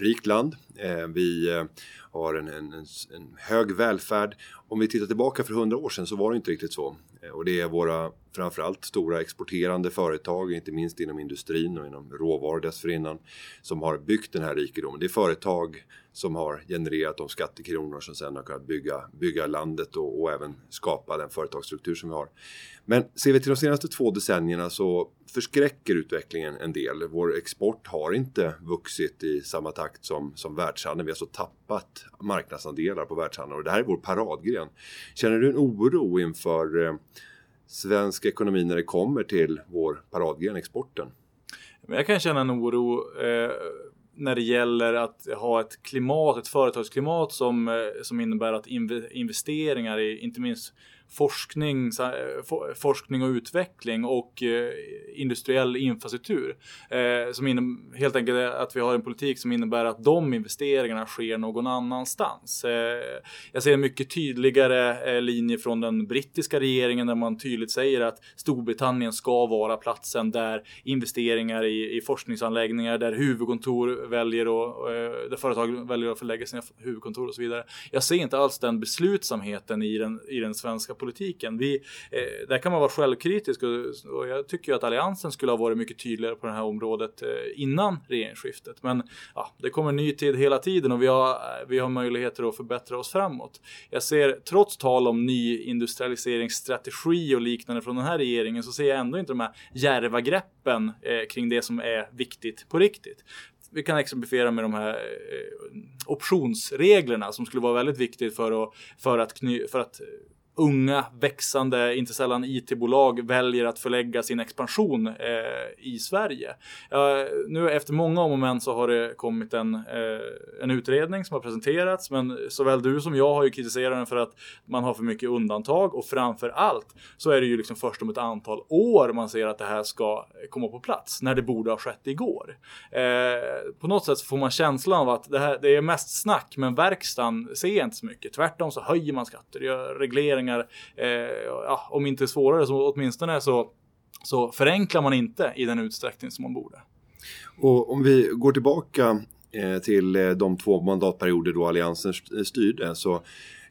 rikt land. Eh, vi eh, har en, en, en, hög välfärd. Om vi tittar tillbaka för hundra år sedan så var det inte riktigt så. Eh, och det är våra framförallt stora exporterande företag, inte minst inom industrin och inom råvaror dessförinnan, som har byggt den här rikedomen. Det är företag som har genererat de skattekronor som sedan har kunnat bygga, bygga landet och, och även skapa den företagsstruktur som vi har. Men ser vi till de senaste två decennierna så förskräcker utvecklingen en del. Vår export har inte vuxit i samma takt som, som världshandeln. Vi har så tappat marknadsandelar på världshandeln och det här är vår paradgren. Känner du en oro inför eh, svensk ekonomi när det kommer till vår paradgren exporten? Jag kan känna en oro eh, när det gäller att ha ett klimat, ett företagsklimat som, eh, som innebär att investeringar i inte minst forskning, eh, forskning och utveckling och eh, industriell infrastruktur. Eh, som innebär, helt enkelt att vi har en politik som innebär att de investeringarna sker någon annanstans. Jag ser en mycket tydligare linje från den brittiska regeringen där man tydligt säger att Storbritannien ska vara platsen där investeringar i, i forskningsanläggningar, där huvudkontor väljer och där företag väljer att förlägga sina huvudkontor och så vidare. Jag ser inte alls den beslutsamheten i den, i den svenska politiken. Vi, eh, där kan man vara självkritisk och, och, jag tycker ju att Alliansen skulle ha varit mycket tydligare på det här området eh, innan regeringsskiftet. Men ja, det kommer ny tid hela tiden och vi har, eh, vi har möjligheter att förbättra oss framåt. Jag ser, trots tal om ny industrialiseringsstrategi och liknande från den här regeringen, så ser jag ändå inte de här djärva greppen eh, kring det som är viktigt på riktigt vi kan exemplifiera med de här eh, optionsreglerna som skulle vara väldigt viktigt för att, för att, kny, för att eh, unga, växande, inte sällan IT-bolag väljer att förlägga sin expansion eh, i Sverige. Eh, nu efter många om och men så har det kommit en, eh, en utredning som har presenterats, men såväl du som jag har ju kritiserat den för att man har för mycket undantag och framför allt så är det ju liksom först om ett antal år man ser att det här ska komma på plats, när det borde ha skett igår. Eh, på något sätt får man känslan av att det, här, det är mest snack, men verkstaden ser inte så mycket. Tvärtom så höjer man skatter, gör regleringar förändringar, eh, ja, om inte svårare så åtminstone så, så förenklar man inte i den utsträckning som man borde. Och om vi går tillbaka eh, till eh, de två mandatperioder då Alliansen eh, styrde så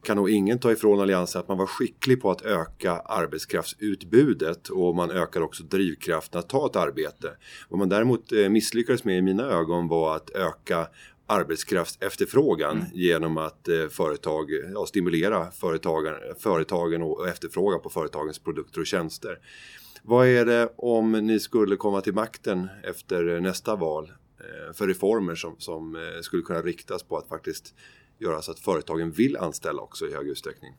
kan nog ingen ta ifrån Alliansen att man var skicklig på att öka arbetskraftsutbudet och man ökar också drivkraften att ta ett arbete. Vad man däremot eh, misslyckades med i mina ögon var att öka arbetskraftsefterfrågan mm. genom att eh, företag, ja, stimulera företagen, företagen och efterfråga på företagens produkter och tjänster. Vad är det om ni skulle komma till makten efter nästa val eh, för reformer som, som eh, skulle kunna riktas på att faktiskt göra så att företagen vill anställa också i hög utsträckning?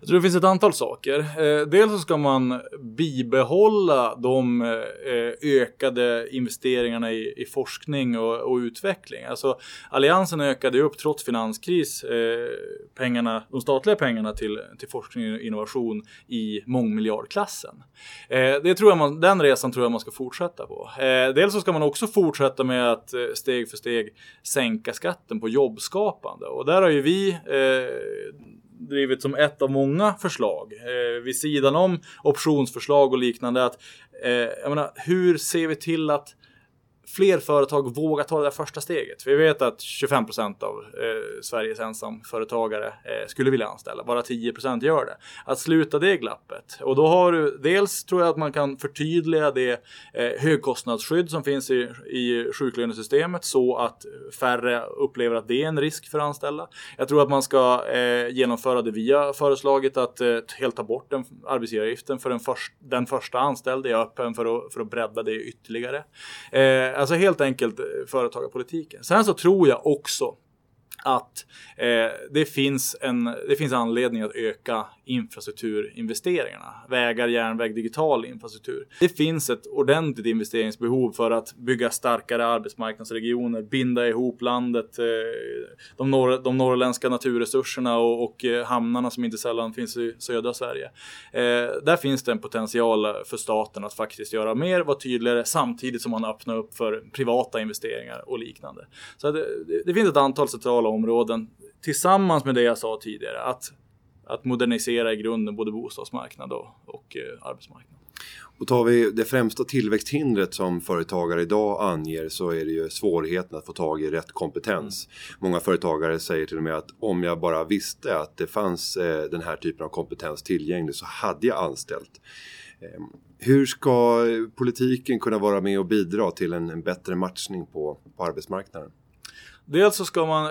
Jag tror det finns ett antal saker. Eh, dels så ska man bibehålla de eh, ökade investeringarna i, forskning och, utveckling. Alltså Alliansen ökade upp trots finanskris eh, pengarna, de statliga pengarna till, till forskning och innovation i mångmiljardklassen. Det tror jag man, den resan tror jag man ska fortsätta på. Dels så ska man också fortsätta med att steg för steg sänka skatten på jobbskapande och där har ju vi drivit som ett av många förslag eh, vid sidan om optionsförslag och liknande. Att, eh, jag menar, hur ser vi till att fler företag vågar ta det där första steget. Vi vet att 25 procent av eh, Sveriges ensamföretagare eh, skulle vilja anställa. Bara 10 procent gör det. Att sluta det glappet. Och då har du dels tror jag att man kan förtydliga det eh, högkostnadsskydd som finns i, i sjuklönesystemet så att färre upplever att det är en risk för anställda. Jag tror att man ska eh, genomföra det vi har föreslagit att eh, helt ta bort den arbetsgivaravgiften för den, först, den första anställde. Jag är öppen för att, för att bredda det ytterligare. Eh, Alltså helt enkelt eh, företagarpolitiken. Sen så tror jag också att eh, det, finns en, det finns anledning att öka infrastrukturinvesteringarna. Vägar, järnväg, digital infrastruktur. Det finns ett ordentligt investeringsbehov för att bygga starkare arbetsmarknadsregioner, binda ihop landet, eh, de, norr, de norrländska naturresurserna och, och eh, hamnarna som inte sällan finns i södra Sverige. Eh, där finns det en potential för staten att faktiskt göra mer, vara tydligare samtidigt som man öppnar upp för privata investeringar och liknande. Så eh, det, det finns ett antal centrala områden tillsammans med det jag sa tidigare. Att, att modernisera i grunden både bostadsmarknad och, och eh, arbetsmarknad. Och tar vi det främsta tillväxthindret som företagare idag anger så är det ju svårigheten att få tag i rätt kompetens. Mm. Många företagare säger till och med att om jag bara visste att det fanns eh, den här typen av kompetens tillgänglig så hade jag anställt. Eh, hur ska politiken kunna vara med och bidra till en, en bättre matchning på, på arbetsmarknaden? Dels så ska man, eh,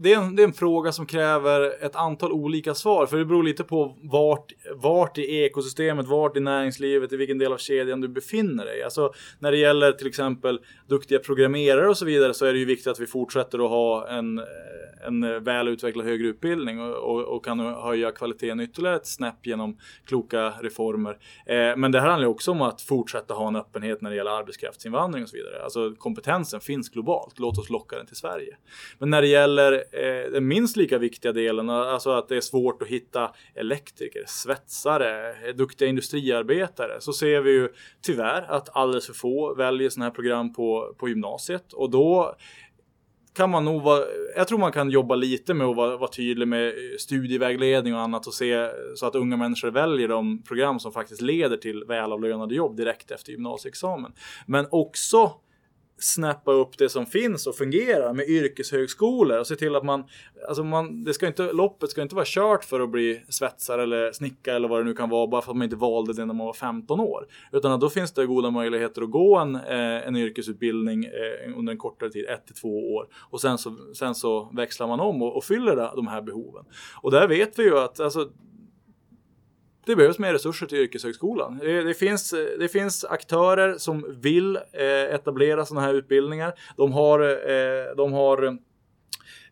det är, en, det är en fråga som kräver ett antal olika svar. För det beror lite på vart, vart i ekosystemet, vart i näringslivet, i vilken del av kedjan du befinner dig. Alltså när det gäller till exempel duktiga programmerare och så vidare så är det ju viktigt att vi fortsätter att ha en eh, en eh, väl utvecklad högre utbildning och, och, och, kan höja kvaliteten ytterligare ett snäpp genom kloka reformer. Eh, men det här handlar också om att fortsätta ha en öppenhet när det gäller arbetskraftsinvandring och så vidare. Alltså kompetensen finns globalt, låt oss locka den till Sverige. Men när det gäller eh, den minst lika viktiga delen, alltså att det är svårt att hitta elektriker, svetsare, eh, duktiga industriarbetare, så ser vi ju tyvärr att alldeles för få väljer sådana här program på, på gymnasiet och då kan man nog vara, jag tror man kan jobba lite med att vara, vara, tydlig med studievägledning och annat och se så att unga människor väljer de program som faktiskt leder till välavlönade jobb direkt efter gymnasieexamen. Men också snappa upp det som finns och fungerar med yrkeshögskolor och se till att man, alltså man, det ska inte, loppet ska inte vara kört för att bli svetsare eller snickare eller vad det nu kan vara bara för att man inte valde det när man var 15 år. Utan att då finns det goda möjligheter att gå en, eh, en yrkesutbildning eh, under en kortare tid, ett till två år. Och sen så, sen så växlar man om och, och fyller de här behoven. Och där vet vi ju att alltså, det behövs mer resurser till yrkeshögskolan. Det, det, finns, det finns aktörer som vill eh, etablera sådana här utbildningar. De har, eh, de har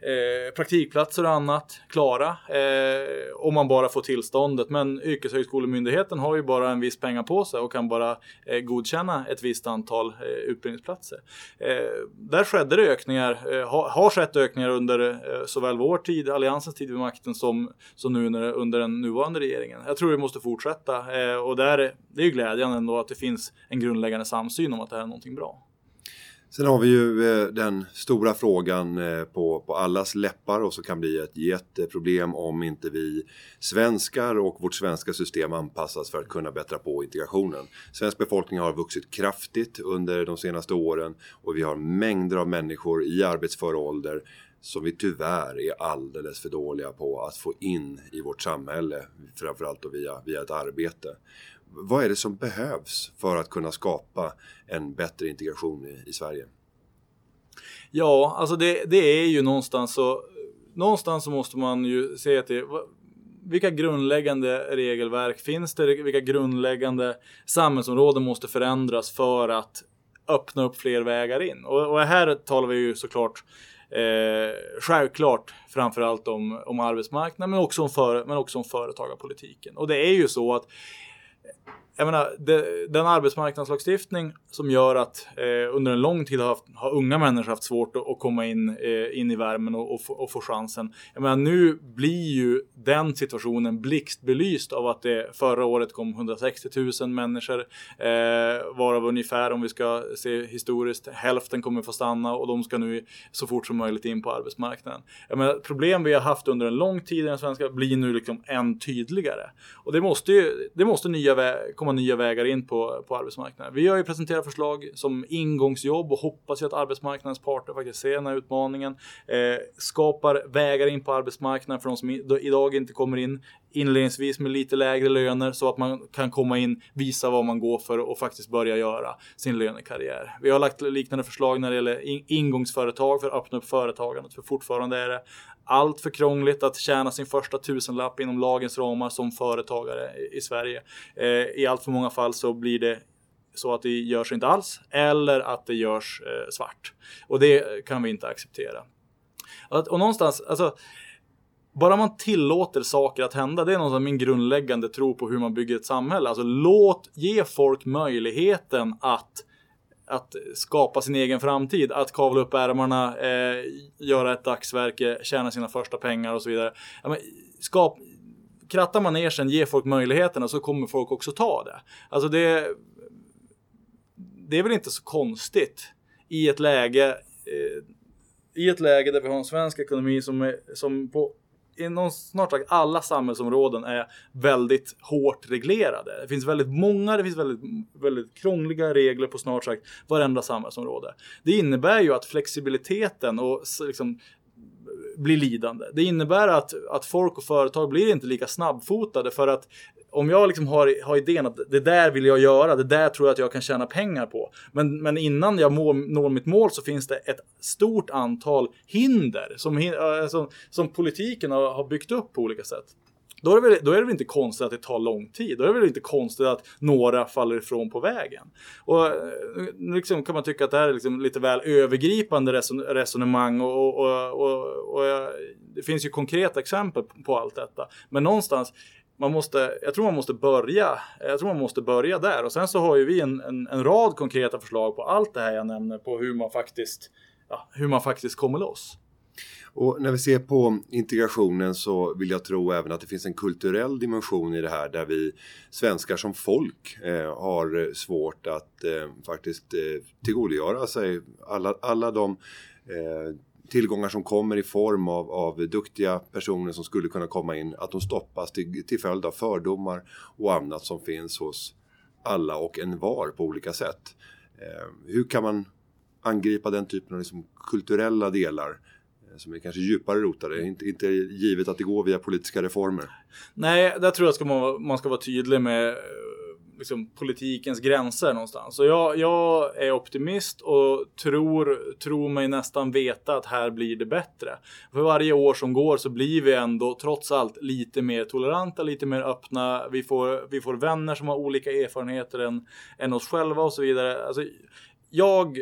eh, praktikplatser och annat klara eh, om man bara får tillståndet. Men yrkeshögskolemyndigheten har ju bara en viss pengar på sig och kan bara eh, godkänna ett visst antal eh, utbildningsplatser. Eh, där skedde det ökningar, eh, ha, har skett ökningar under eh, såväl vår tid, Alliansens tid vid makten som, som nu under, under den nuvarande regeringen. Jag tror vi måste fortsätta eh, och där, det är ju glädjande ändå att det finns en grundläggande samsyn om att det här är någonting bra. Sen har vi ju eh, den stora frågan eh, på, på allas läppar och som kan bli ett jätteproblem om inte vi svenskar och vårt svenska system anpassas för att kunna bättra på integrationen. Svensk befolkning har vuxit kraftigt under de senaste åren och vi har mängder av människor i arbetsför ålder som vi tyvärr är alldeles för dåliga på att få in i vårt samhälle, framförallt då via, via ett arbete. Vad är det som behövs för att kunna skapa en bättre integration i, i Sverige? Ja, alltså det, det är ju någonstans så någonstans så måste man ju se till vilka grundläggande regelverk finns det? Vilka grundläggande samhällsområden måste förändras för att öppna upp fler vägar in? Och, och här talar vi ju såklart eh, självklart framförallt om, om arbetsmarknaden men också om, för, men också om företagarpolitiken. Och det är ju så att it. Jag menar, det, den arbetsmarknadslagstiftning som gör att eh, under en lång tid har, haft, har unga människor haft svårt att, att komma in, eh, in i värmen och, och, få, och, få chansen. Jag menar, nu blir ju den situationen blixtbelyst av att det förra året kom 160 000 människor, eh, varav ungefär, om vi ska se historiskt, hälften kommer få stanna och de ska nu så fort som möjligt in på arbetsmarknaden. Jag menar, problem vi har haft under en lång tid i den svenska blir nu liksom än tydligare. Och det måste ju, det måste nya komma komma nya vägar in på, på arbetsmarknaden. Vi har ju presenterat förslag som ingångsjobb och hoppas ju att arbetsmarknadens parter faktiskt ser den här utmaningen. Eh, skapar vägar in på arbetsmarknaden för de som idag inte kommer in inledningsvis med lite lägre löner så att man kan komma in, visa vad man går för och faktiskt börja göra sin lönekarriär. Vi har lagt liknande förslag när det gäller ingångsföretag för att öppna upp företagandet för fortfarande är det allt för krångligt att tjäna sin första tusenlapp inom lagens ramar som företagare i Sverige. Eh, I allt för många fall så blir det så att det görs inte alls eller att det görs eh, svart. Och det kan vi inte acceptera. Och någonstans, alltså bara man tillåter saker att hända, det är någon min grundläggande tro på hur man bygger ett samhälle. Alltså låt, ge folk möjligheten att att skapa sin egen framtid, att kavla upp ärmarna, eh, göra ett dagsverke, tjäna sina första pengar och så vidare. Ja, men, skap, krattar manegen, ge folk möjligheterna så kommer folk också ta det. Alltså det, det är väl inte så konstigt i ett läge eh, i ett läge där vi har en svensk ekonomi som, är, som på inom snart sagt alla samhällsområden är väldigt hårt reglerade. Det finns väldigt många, det finns väldigt, väldigt krångliga regler på snart sagt varenda samhällsområde. Det innebär ju att flexibiliteten och liksom blir lidande. Det innebär att, att folk och företag blir inte lika snabbfotade för att om jag liksom har, har idén att det där vill jag göra, det där tror jag att jag kan tjäna pengar på. Men, men innan jag må, når mitt mål så finns det ett stort antal hinder som, eh, som, som politiken har, har byggt upp på olika sätt. Då är, det väl, då är det väl inte konstigt att det tar lång tid. Då är det väl inte konstigt att några faller ifrån på vägen. Och nu liksom kan man tycka att det här är liksom lite väl övergripande resonemang och, och, och, och, eh, det finns ju konkreta exempel på allt detta. Men någonstans, man måste, jag tror man måste börja, jag tror man måste börja där och sen så har ju vi en, en, en rad konkreta förslag på allt det här jag nämner på hur man faktiskt, ja, hur man faktiskt kommer loss. Och när vi ser på integrationen så vill jag tro även att det finns en kulturell dimension i det här där vi svenskar som folk eh, har svårt att eh, faktiskt eh, tillgodogöra sig alla, alla de eh, tillgångar som kommer i form av, av duktiga personer som skulle kunna komma in, att de stoppas till, till följd av fördomar och annat som finns hos alla och en var på olika sätt. Eh, hur kan man angripa den typen av liksom kulturella delar eh, som är kanske djupare rotade, inte, inte givet att det går via politiska reformer? Nej, där tror jag att man, man ska vara tydlig med eh, liksom, politikens gränser någonstans. Så jag, jag är optimist och tror, tror mig nästan veta att här blir det bättre. För varje år som går så blir vi ändå trots allt lite mer toleranta, lite mer öppna. Vi får, vi får vänner som har olika erfarenheter än, än oss själva och så vidare. Alltså, jag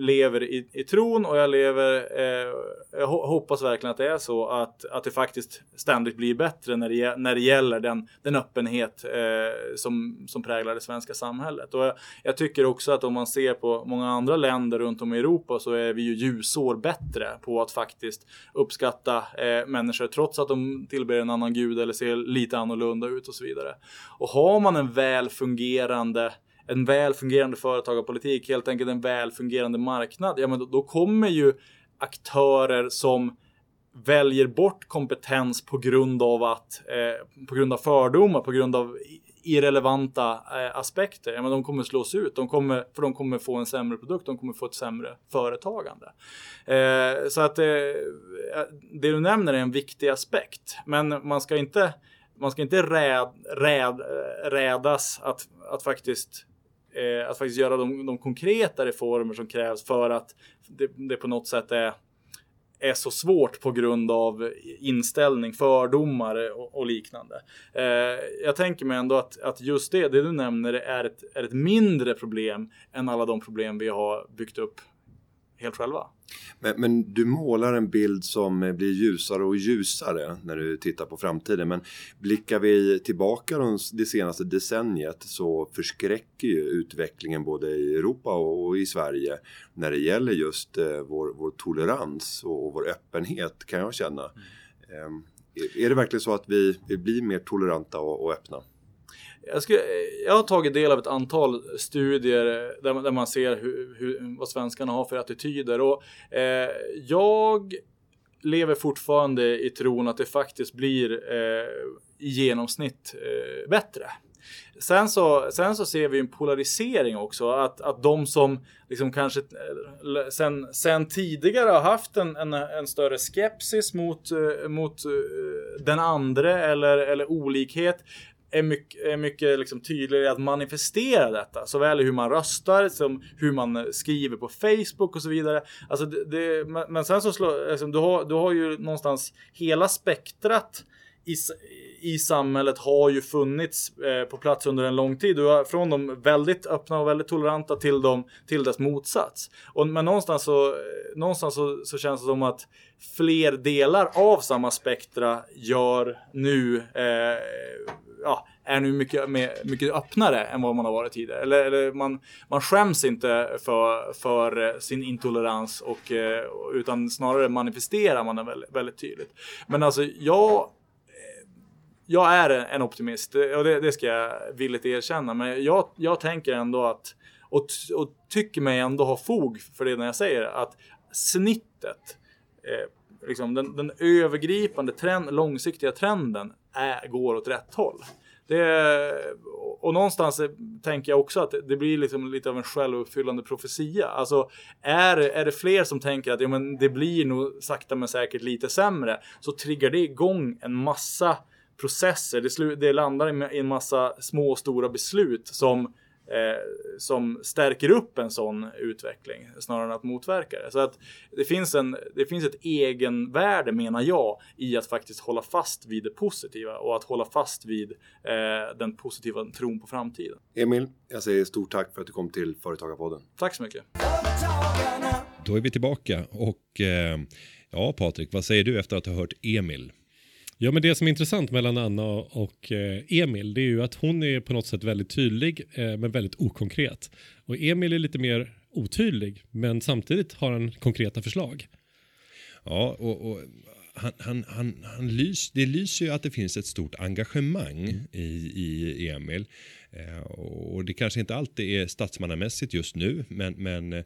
lever i, i tron och jag lever, eh, jag hoppas verkligen att det är så att, att det faktiskt ständigt blir bättre när det, när det gäller den, den öppenhet eh, som, som präglar det svenska samhället. Och jag, jag, tycker också att om man ser på många andra länder runt om i Europa så är vi ju ljusår bättre på att faktiskt uppskatta eh, människor trots att de tillber en annan gud eller ser lite annorlunda ut och så vidare. Och har man en väl fungerande en väl fungerande företagarpolitik, helt enkelt en väl fungerande marknad, ja men då, då kommer ju aktörer som väljer bort kompetens på grund av att eh, på grund av fördomar, på grund av irrelevanta eh, aspekter, ja, men de kommer slås ut. De kommer, för de kommer få en sämre produkt, de kommer få ett sämre företagande. Eh, så att eh, det du nämner är en viktig aspekt, men man ska inte man ska inte räd, räd, eh, rädas att, att faktiskt eh, att faktiskt göra de, de konkreta reformer som krävs för att det, det på något sätt är är så svårt på grund av inställning, fördomar och, och liknande. Eh, jag tänker mig ändå att, att just det, det du nämner är ett, är ett mindre problem än alla de problem vi har byggt upp helt själva. Men, men, du målar en bild som blir ljusare och ljusare när du tittar på framtiden. Men blickar vi tillbaka det senaste decenniet så förskräcker ju utvecklingen både i Europa och i Sverige när det gäller just eh, vår, vår, tolerans och vår öppenhet kan jag känna. Mm. Eh, är det verkligen så att vi, vi blir mer toleranta och, och öppna? Jag, skulle, jag har tagit del av ett antal studier där man, där man ser hur, hur, vad svenskarna har för attityder. Och, eh, jag lever fortfarande i tron att det faktiskt blir eh, i genomsnitt eh, bättre. Sen så, sen så ser vi en polarisering också. Att, att de som liksom kanske eh, sen, sen tidigare har haft en, en, en större skepsis mot, eh, mot eh, den andra eller, eller olikhet är mycket, är mycket liksom tydligare att manifestera detta. Såväl i hur man röstar som hur man eh, skriver på Facebook och så vidare. Alltså det, det, men sen så slår, liksom, alltså, du, har, du har ju någonstans hela spektrat i, i samhället har ju funnits eh, på plats under en lång tid. Från de väldigt öppna och väldigt toleranta till, dem, till dess motsats. Och, men någonstans, så, eh, någonstans så, så känns det som att fler delar av samma spektra gör nu eh, ja, är nu mycket, mer, mycket öppnare än vad man har varit tidigare. Eller, eller man, man skäms inte för, för eh, sin intolerans och, eh, utan snarare manifesterar man den väldigt, väldigt tydligt. Men alltså jag jag är en optimist eh, och det, det, ska jag villigt erkänna. Men jag, jag tänker ändå att och, och tycker mig ändå ha fog för det när jag säger att snittet, eh, liksom den, den övergripande trend, långsiktiga trenden är, går åt rätt håll. Det, och någonstans eh, tänker jag också att det blir liksom lite av en självuppfyllande profetia. Alltså är, är det fler som tänker att ja, men det blir nog sakta men säkert lite sämre så triggar det igång en massa processer. Det, det landar i en massa små och stora beslut som eh, som stärker upp en sån utveckling snarare än att motverka det. Så att det finns, en, det finns ett egenvärde menar jag i att faktiskt hålla fast vid det positiva och att hålla fast vid eh, den positiva tron på framtiden. Emil, jag säger stort tack för att du kom till Företagarpodden. Tack så mycket. Då är vi tillbaka och eh, ja Patrik, vad säger du efter att ha hört Emil? Ja, men det som är intressant mellan Anna och eh, Emil, det är ju att hon är på något sätt väldigt tydlig, eh, men väldigt okonkret. Och Emil är lite mer otydlig, men samtidigt har han konkreta förslag. Ja, och, och han, han, han, han lys, det lyser ju att det finns ett stort engagemang i, i Emil. Eh, och det kanske inte alltid är statsmannamässigt just nu, men, men eh,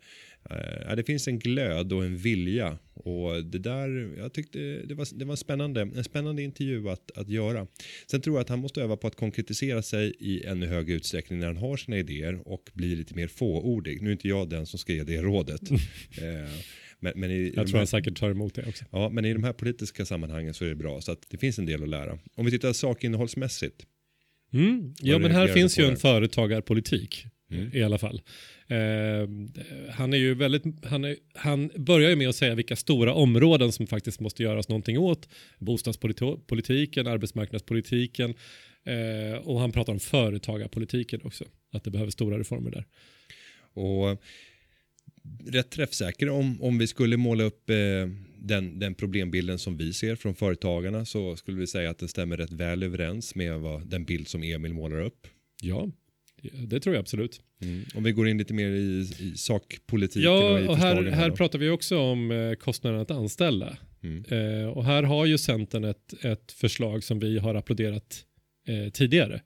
eh, det finns en glöd och en vilja. Och det där, jag tyckte det var, det var spännande, en spännande intervju att, att göra. Sen tror jag att han måste öva på att konkretisera sig i ännu högre utsträckning när han har sina idéer och blir lite mer fåordig. Nu är inte jag den som ska ge det rådet. (laughs) eh, men, men i, jag tror han säkert tar emot det också. Ja, men i de här politiska sammanhangen så är det bra. Så att det finns en del att lära. Om vi tittar sakinnehållsmässigt. Mm. Ja, men här finns ju en företagarpolitik mm. i alla fall. Eh, han är ju väldigt, han, är, han börjar ju med att säga vilka stora områden som faktiskt måste göras någonting åt. Bostadspolitiken, arbetsmarknadspolitiken eh, och han pratar om företagarpolitiken också. Att det behöver stora reformer där. Och rätt träffsäker om, om vi skulle måla upp eh, den, den problembilden som vi ser från företagarna så skulle vi säga att den stämmer rätt väl överens med vad, den bild som Emil målar upp. Ja, det tror jag absolut. Mm. Om vi går in lite mer i, i sakpolitiken. Ja, och, och här, här pratar vi också om eh, kostnaden att anställa. Mm. Eh, och här har ju Centern ett, ett förslag som vi har applåderat eh, tidigare.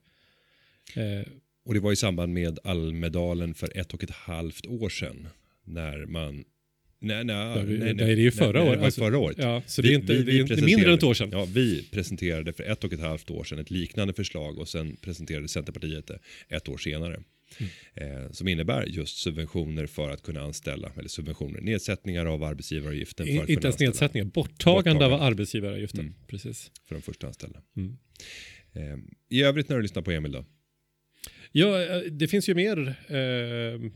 Eh, Och det var i samband med Almedalen för ett och ett halvt år sedan. När man Nej, nej, vi- nej, nej, det är ju förra nej, Alltså, förra året. Ja, så det är inte, det är inte mindre än ett år sedan. Ja, vi presenterade för ett och ett halvt år sedan ett liknande förslag och sen presenterade Centerpartiet det ett år senare. Mm. Eh, som innebär just subventioner för att kunna anställa, eller subventioner, nedsättningar av arbetsgivaravgiften I- Inte ens nedsättningar, borttagande av Borttagande. arbetsgivaravgiften. Mm. Precis. för de första anställda. Mm. Eh, I övrigt när du lyssnar på Emil då? Ja, eh, det finns ju mer eh,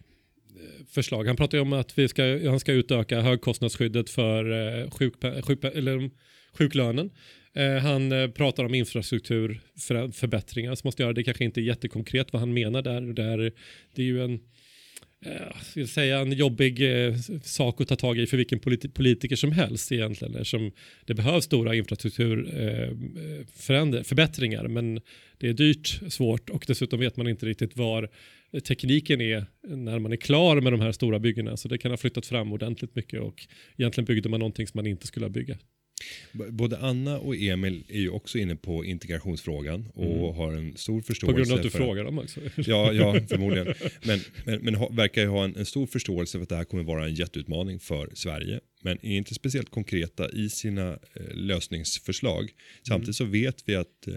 förslag. Han pratar ju om att vi ska, han ska utöka högkostnadsskyddet för eh, sjukpe, sjukpe, eller, sjuklönen. Eh, han eh, pratar om infrastrukturförbättringar som måste göra. Det kanske inte är jättekonkret vad han menar där. där det är ju en eh, ska jag säga, en jobbig eh, sak att ta tag i för vilken politi- politiker som helst egentligen. Eftersom det behövs stora infrastrukturförbättringar eh, men det är dyrt, svårt och dessutom vet man inte riktigt var tekniken är när man är klar med de här stora byggena. Så det kan ha flyttat fram ordentligt mycket och egentligen byggde man någonting som man inte skulle ha byggt. Både Anna och Emil är ju också inne på integrationsfrågan och har en stor förståelse. Mm. På grund av att du frågar dem också. Ja, ja (laughs) förmodligen. Men, men, men ha, verkar ju ha en, en stor förståelse för att det här kommer vara en jätteutmaning för Sverige. Men är inte speciellt konkreta i sina eh, lösningsförslag. Samtidigt så vet vi att eh,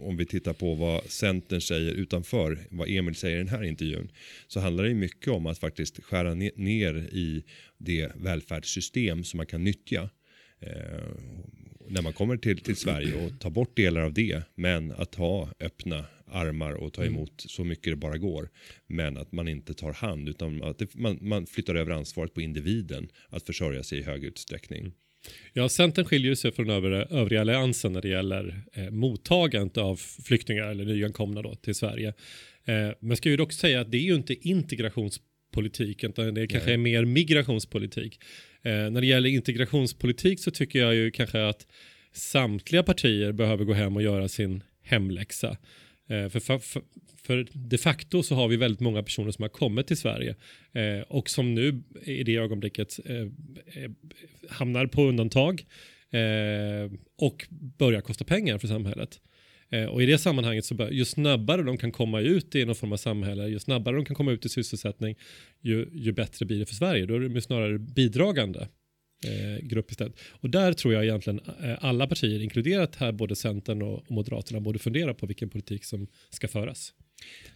om vi tittar på vad Centern säger utanför, vad Emil säger i den här intervjun, så handlar det mycket om att faktiskt skära ne- ner i det välfärdssystem som man kan nyttja. Eh, när man kommer till, till Sverige och tar bort delar av det, men att ha öppna armar och ta emot så mycket det bara går. Men att man inte tar hand, utan att det, man, man flyttar över ansvaret på individen att försörja sig i hög utsträckning. Ja, Centern skiljer sig från övriga, övriga alliansen när det gäller eh, mottagandet av flyktingar eller nyankomna då, till Sverige. Eh, men ska ju dock säga att det är ju inte integrationspolitik utan det kanske är mer migrationspolitik. Eh, när det gäller integrationspolitik så tycker jag ju kanske att samtliga partier behöver gå hem och göra sin hemläxa. Eh, för, för, för, de facto så har vi väldigt många personer som har kommit till Sverige eh, och som nu i det ögonblicket eh, eh hamnar på undantag eh, och börjar kosta pengar för samhället. Eh, och i det sammanhanget så ju snabbare de kan komma ut i någon form av samhälle, ju snabbare de kan komma ut i sysselsättning, ju, ju bättre blir det för Sverige. Då är de ju snarare bidragande eh, grupp istället. Och där tror jag egentligen eh, alla partier, inkluderat här både Centern och Moderaterna, borde fundera på vilken politik som ska föras.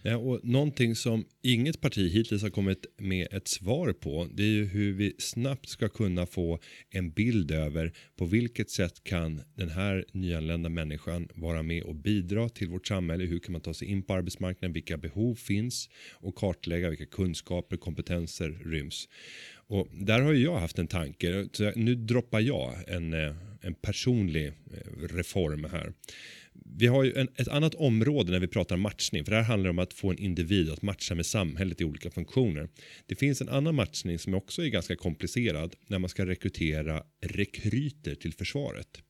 Ja, och någonting som inget parti hittills har kommit med ett svar på det är ju hur vi snabbt ska kunna få en bild över på vilket sätt kan den här nyanlända människan vara med och bidra till vårt samhälle. Hur kan man ta sig in på arbetsmarknaden? Vilka behov finns? Och kartlägga vilka kunskaper, kompetenser ryms. Och där har ju jag haft en tanke. Så nu droppar jag en, eh, en personlig eh, reform här. Vi har ju en, ett annat område när vi pratar matchning, för det här handlar om att få en individ att matcha med samhället i olika funktioner. Det finns en annan matchning som också är ganska komplicerad när man ska rekrytera rekryter till försvaret.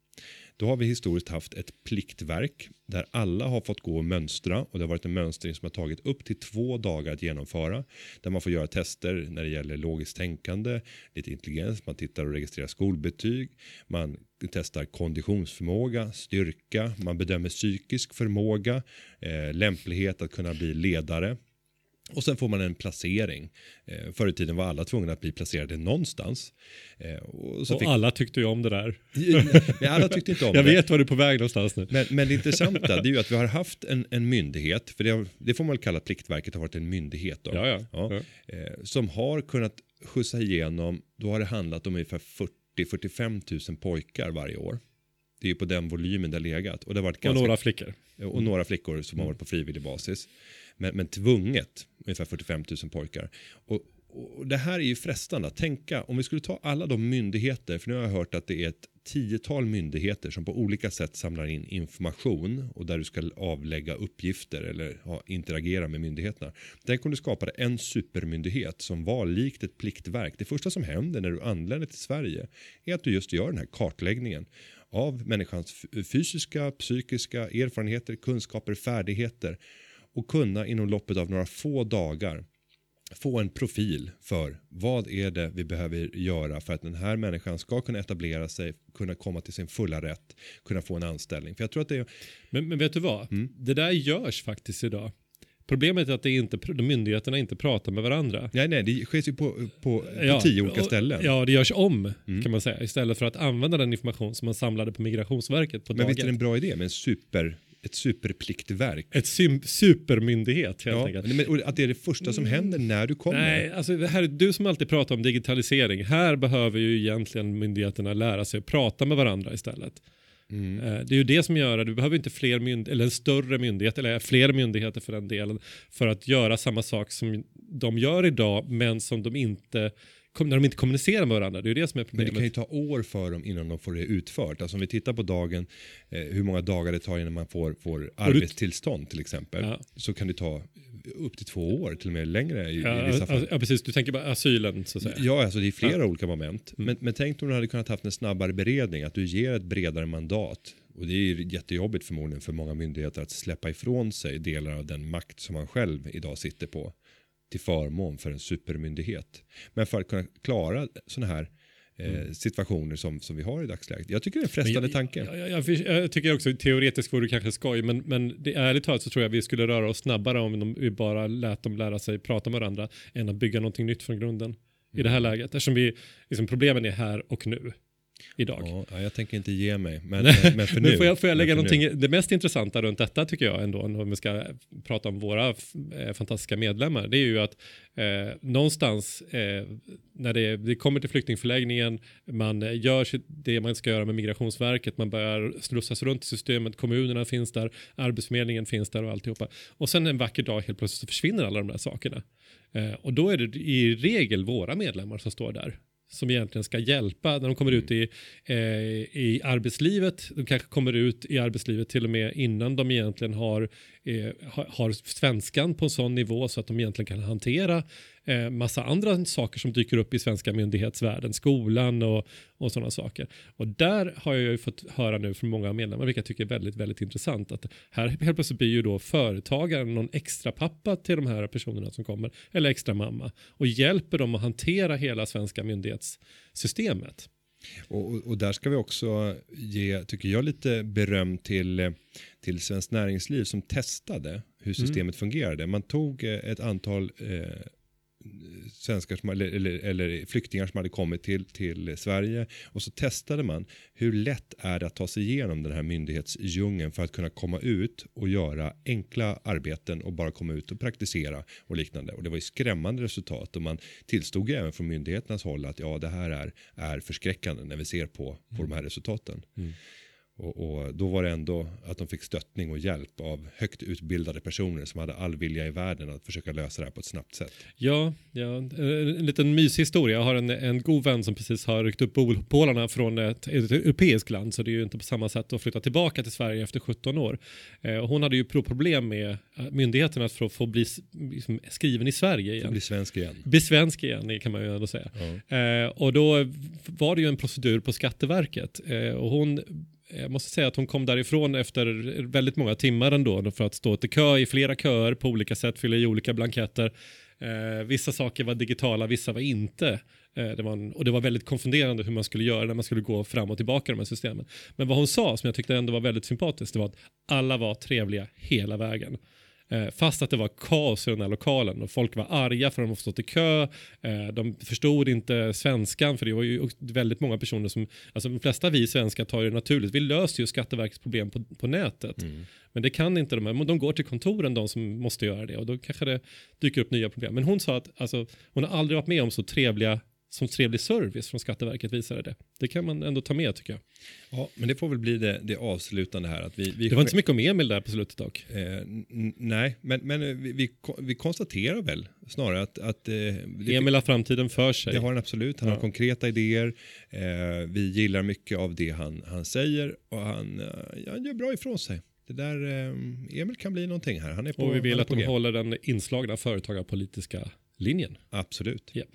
Då har vi historiskt haft ett pliktverk där alla har fått gå och mönstra och det har varit en mönstring som har tagit upp till två dagar att genomföra. Där man får göra tester när det gäller logiskt tänkande, lite intelligens, man tittar och registrerar skolbetyg, man testar konditionsförmåga, styrka, man bedömer psykisk förmåga, eh, lämplighet att kunna bli ledare. Och sen får man en placering. Eh, förr i tiden var alla tvungna att bli placerade någonstans. Eh, och Och fick... alla tyckte ju om det där. (laughs) Nej, alla tyckte inte om Jag det. vet var du är på väg någonstans nu. Men, men det intressanta (laughs) det är ju att vi har haft en, en myndighet, för det, har, det får man väl kalla Pliktverket har varit en myndighet då, Ja, ja. ja. Eh, som har kunnat skjutsa igenom, då har det handlat om ungefär 40-45 000 pojkar varje år. Det är ju på den volymen det har legat. Och, det har varit Och ganska, några flickor. och några flickor som har varit på frivillig basis. Men, men tvunget, ungefär 45 000 pojkar. Och, och det här är ju frestande att tänka, om vi skulle ta alla de myndigheter, för nu har jag hört att det är ett tiotal myndigheter som på olika sätt samlar in information och där du ska avlägga uppgifter eller ja, interagera med myndigheterna. Tänk om du skapade en supermyndighet som var likt ett pliktverk. Det första som händer när du anländer till Sverige är att du just gör den här kartläggningen av människans fysiska, psykiska erfarenheter, kunskaper, färdigheter och kunna inom loppet av några få dagar få en profil för vad är det vi behöver göra för att den här människan ska kunna etablera sig, kunna komma till sin fulla rätt, kunna få en anställning. För jag tror att det är, Men, men vet du vad? Mm. Det där görs faktiskt idag. Problemet är att det inte, myndigheterna inte pratar med varandra. Nej, nej, det sker ju på, på, på tio olika ställen. Mm. Ja, det görs om kan man säga. Istället för att använda den information som man samlade på Migrationsverket på Men visst är det en bra idé med en super, ett superpliktverk? Ett supermyndighet helt Ja, enkelt. men, att det är det första som händer när du kommer. Nej, alltså det här, du som alltid pratar om digitalisering. Här behöver ju egentligen myndigheterna lära sig att prata med varandra istället. Mm. Eh, Det är ju det som gör att du behöver inte fler mynd eller en större myndighet eller fler myndigheter för den delen för att göra samma sak som de gör idag men som de inte när de inte kommunicerar med varandra. Det är det som är Men det problemet. kan ju ta år för dem innan de får det utfört. Alltså om vi tittar på dagen, eh, hur många dagar det tar innan man får, får arbetstillstånd till exempel. Ja. Så kan det ta upp till två år, till och med längre i, ja, i vissa fall. ja, precis. Du tänker bara asylen så att säga. Ja, alltså det är flera Ja. Mm. olika moment. Men, men tänk om du hade kunnat haft en snabbare beredning, att du ger ett bredare mandat. Och det är jättejobbigt förmodligen för många myndigheter att släppa ifrån sig delar av den makt som man själv idag sitter på till förmån för en supermyndighet. Men för att kunna klara sådana här eh, situationer som, som vi har i dagsläget. Jag tycker det är en frestande Mm. Men tanke. Jag, jag, jag, jag tycker också teoretiskt vore det kanske skoj, men, men det, ärligt talat så tror jag vi skulle röra oss snabbare om de, vi bara lät dem lära sig prata med varandra än att bygga någonting nytt från grunden i det här Mm. läget. Eftersom vi, liksom, problemen är här och nu, idag. Ja, ja, jag tänker inte ge mig, men, men, men för nu. Men får jag, får jag lägga för nu. någonting, det mest intressanta runt detta tycker jag ändå, om vi ska prata om våra eh, fantastiska medlemmar, det är ju att eh, någonstans eh, när det, det kommer till flyktingförläggningen, man eh, gör det man ska göra med Migrationsverket, man börjar slussas runt i systemet, kommunerna finns där, Arbetsförmedlingen finns där och alltihopa. Och sen en vacker dag helt plötsligt så försvinner alla de där sakerna. Eh, och då är det i regel våra medlemmar som står där som egentligen ska hjälpa när de kommer ut i, eh, i arbetslivet. De kanske kommer ut i arbetslivet till och med innan de egentligen har, eh, har, har svenskan på en sån nivå så att de egentligen kan hantera eh, massa andra saker som dyker upp i svenska myndighetsvärlden, skolan och, och sådana saker. Och där har jag ju fått höra nu från många medlemmar, vilket jag tycker är väldigt, väldigt intressant, att här helt plötsligt blir ju då företagaren någon extra pappa till de här personerna som kommer, eller extra mamma, och hjälper dem att hantera hela svenska myndighetssystemet. Och, och, där ska vi också ge, tycker jag, lite beröm till, till Svenskt Näringsliv som testade hur systemet fungerade. Man tog eh, ett antal eh, svenskar som, eller, eller, eller flyktingar som hade kommit till, till Sverige och så testade man hur lätt är det att ta sig igenom den här myndighetsdjungeln för att kunna komma ut och göra enkla arbeten och bara komma ut och praktisera och liknande. Och det var ju skrämmande resultat och man tillstod ju även från myndigheternas håll att ja, det här är, är förskräckande när vi ser på, på de här resultaten. Mm. Och, och då var det ändå att de fick stöttning och hjälp av högt utbildade personer som hade all vilja i världen att försöka lösa det här på ett snabbt sätt. Ja, ja, en liten mysig historia. Jag har en, en god vän som precis har ryckt upp pålarna från ett, ett europeiskt land, så det är ju inte på samma sätt att flytta tillbaka till Sverige efter 17 år. Eh, hon hade ju pro- problem med eh, myndigheterna för att få bli liksom, skriven i Sverige Få igen. bli svensk igen. Bli svensk igen, kan man ju ändå säga. Eh, och då var det ju en procedur på Skatteverket. Eh, och hon, jag måste säga att hon kom därifrån efter väldigt många timmar ändå för att stå till kö i flera köer på olika sätt, fylla i olika blanketter. Eh, vissa saker var digitala, vissa var inte. Eh, det var en, och det var väldigt konfunderande hur man skulle göra när man skulle gå fram och tillbaka i de här systemen. Men vad hon sa, som jag tyckte ändå var väldigt sympatiskt, det var att alla var trevliga hela vägen. Eh, fast att det var kaos i den här lokalen och folk var arga för att de har stått i kö. Eh, de förstod inte svenskan för det var ju väldigt många personer som, alltså de flesta vi svenskar tar det naturligt. Vi löser ju Skatteverkets problem på, på nätet. Men det kan inte de här, de går till kontoren de som måste göra det och då kanske det dyker upp nya problem. Men hon sa att alltså, hon har aldrig varit med om så trevliga som trevlig service från Skatteverket visade det. Det kan man ändå ta med tycker jag. Ja, men det får väl bli det, det avslutande här. Att vi, vi Det var inte så mycket om Emil där på slutet dock. Eh, nej, men, men eh, vi, vi, vi konstaterar väl snarare att, att eh, det, Emil har framtiden för sig. det har han absolut. Han Ja. har konkreta idéer. Eh, vi gillar mycket av det han, han säger och han, eh, han gör bra ifrån sig. Det där, eh, Emil kan bli någonting här. Han är på, Och vi vill att de håller den inslagna företagarpolitiska linjen. Absolut. Japp.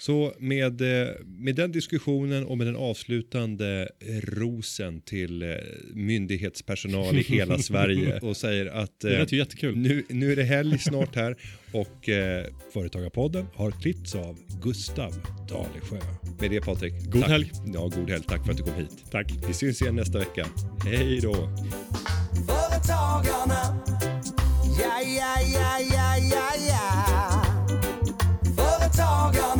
Så med, eh, med den diskussionen och med den avslutande rosen till eh, myndighetspersonal i hela (laughs) Sverige och säger att det lät eh, jättekul. Nu, nu är det helg snart här och eh, Företagarpodden har klippts av Gustav Dalesjö. Med det Patrik. God tack. helg. Ja, god helg. Tack för att du kom hit. Tack. Vi syns igen nästa vecka. Hej då. Företagarna. Ja, ja, ja, ja, ja, ja. Företagarna.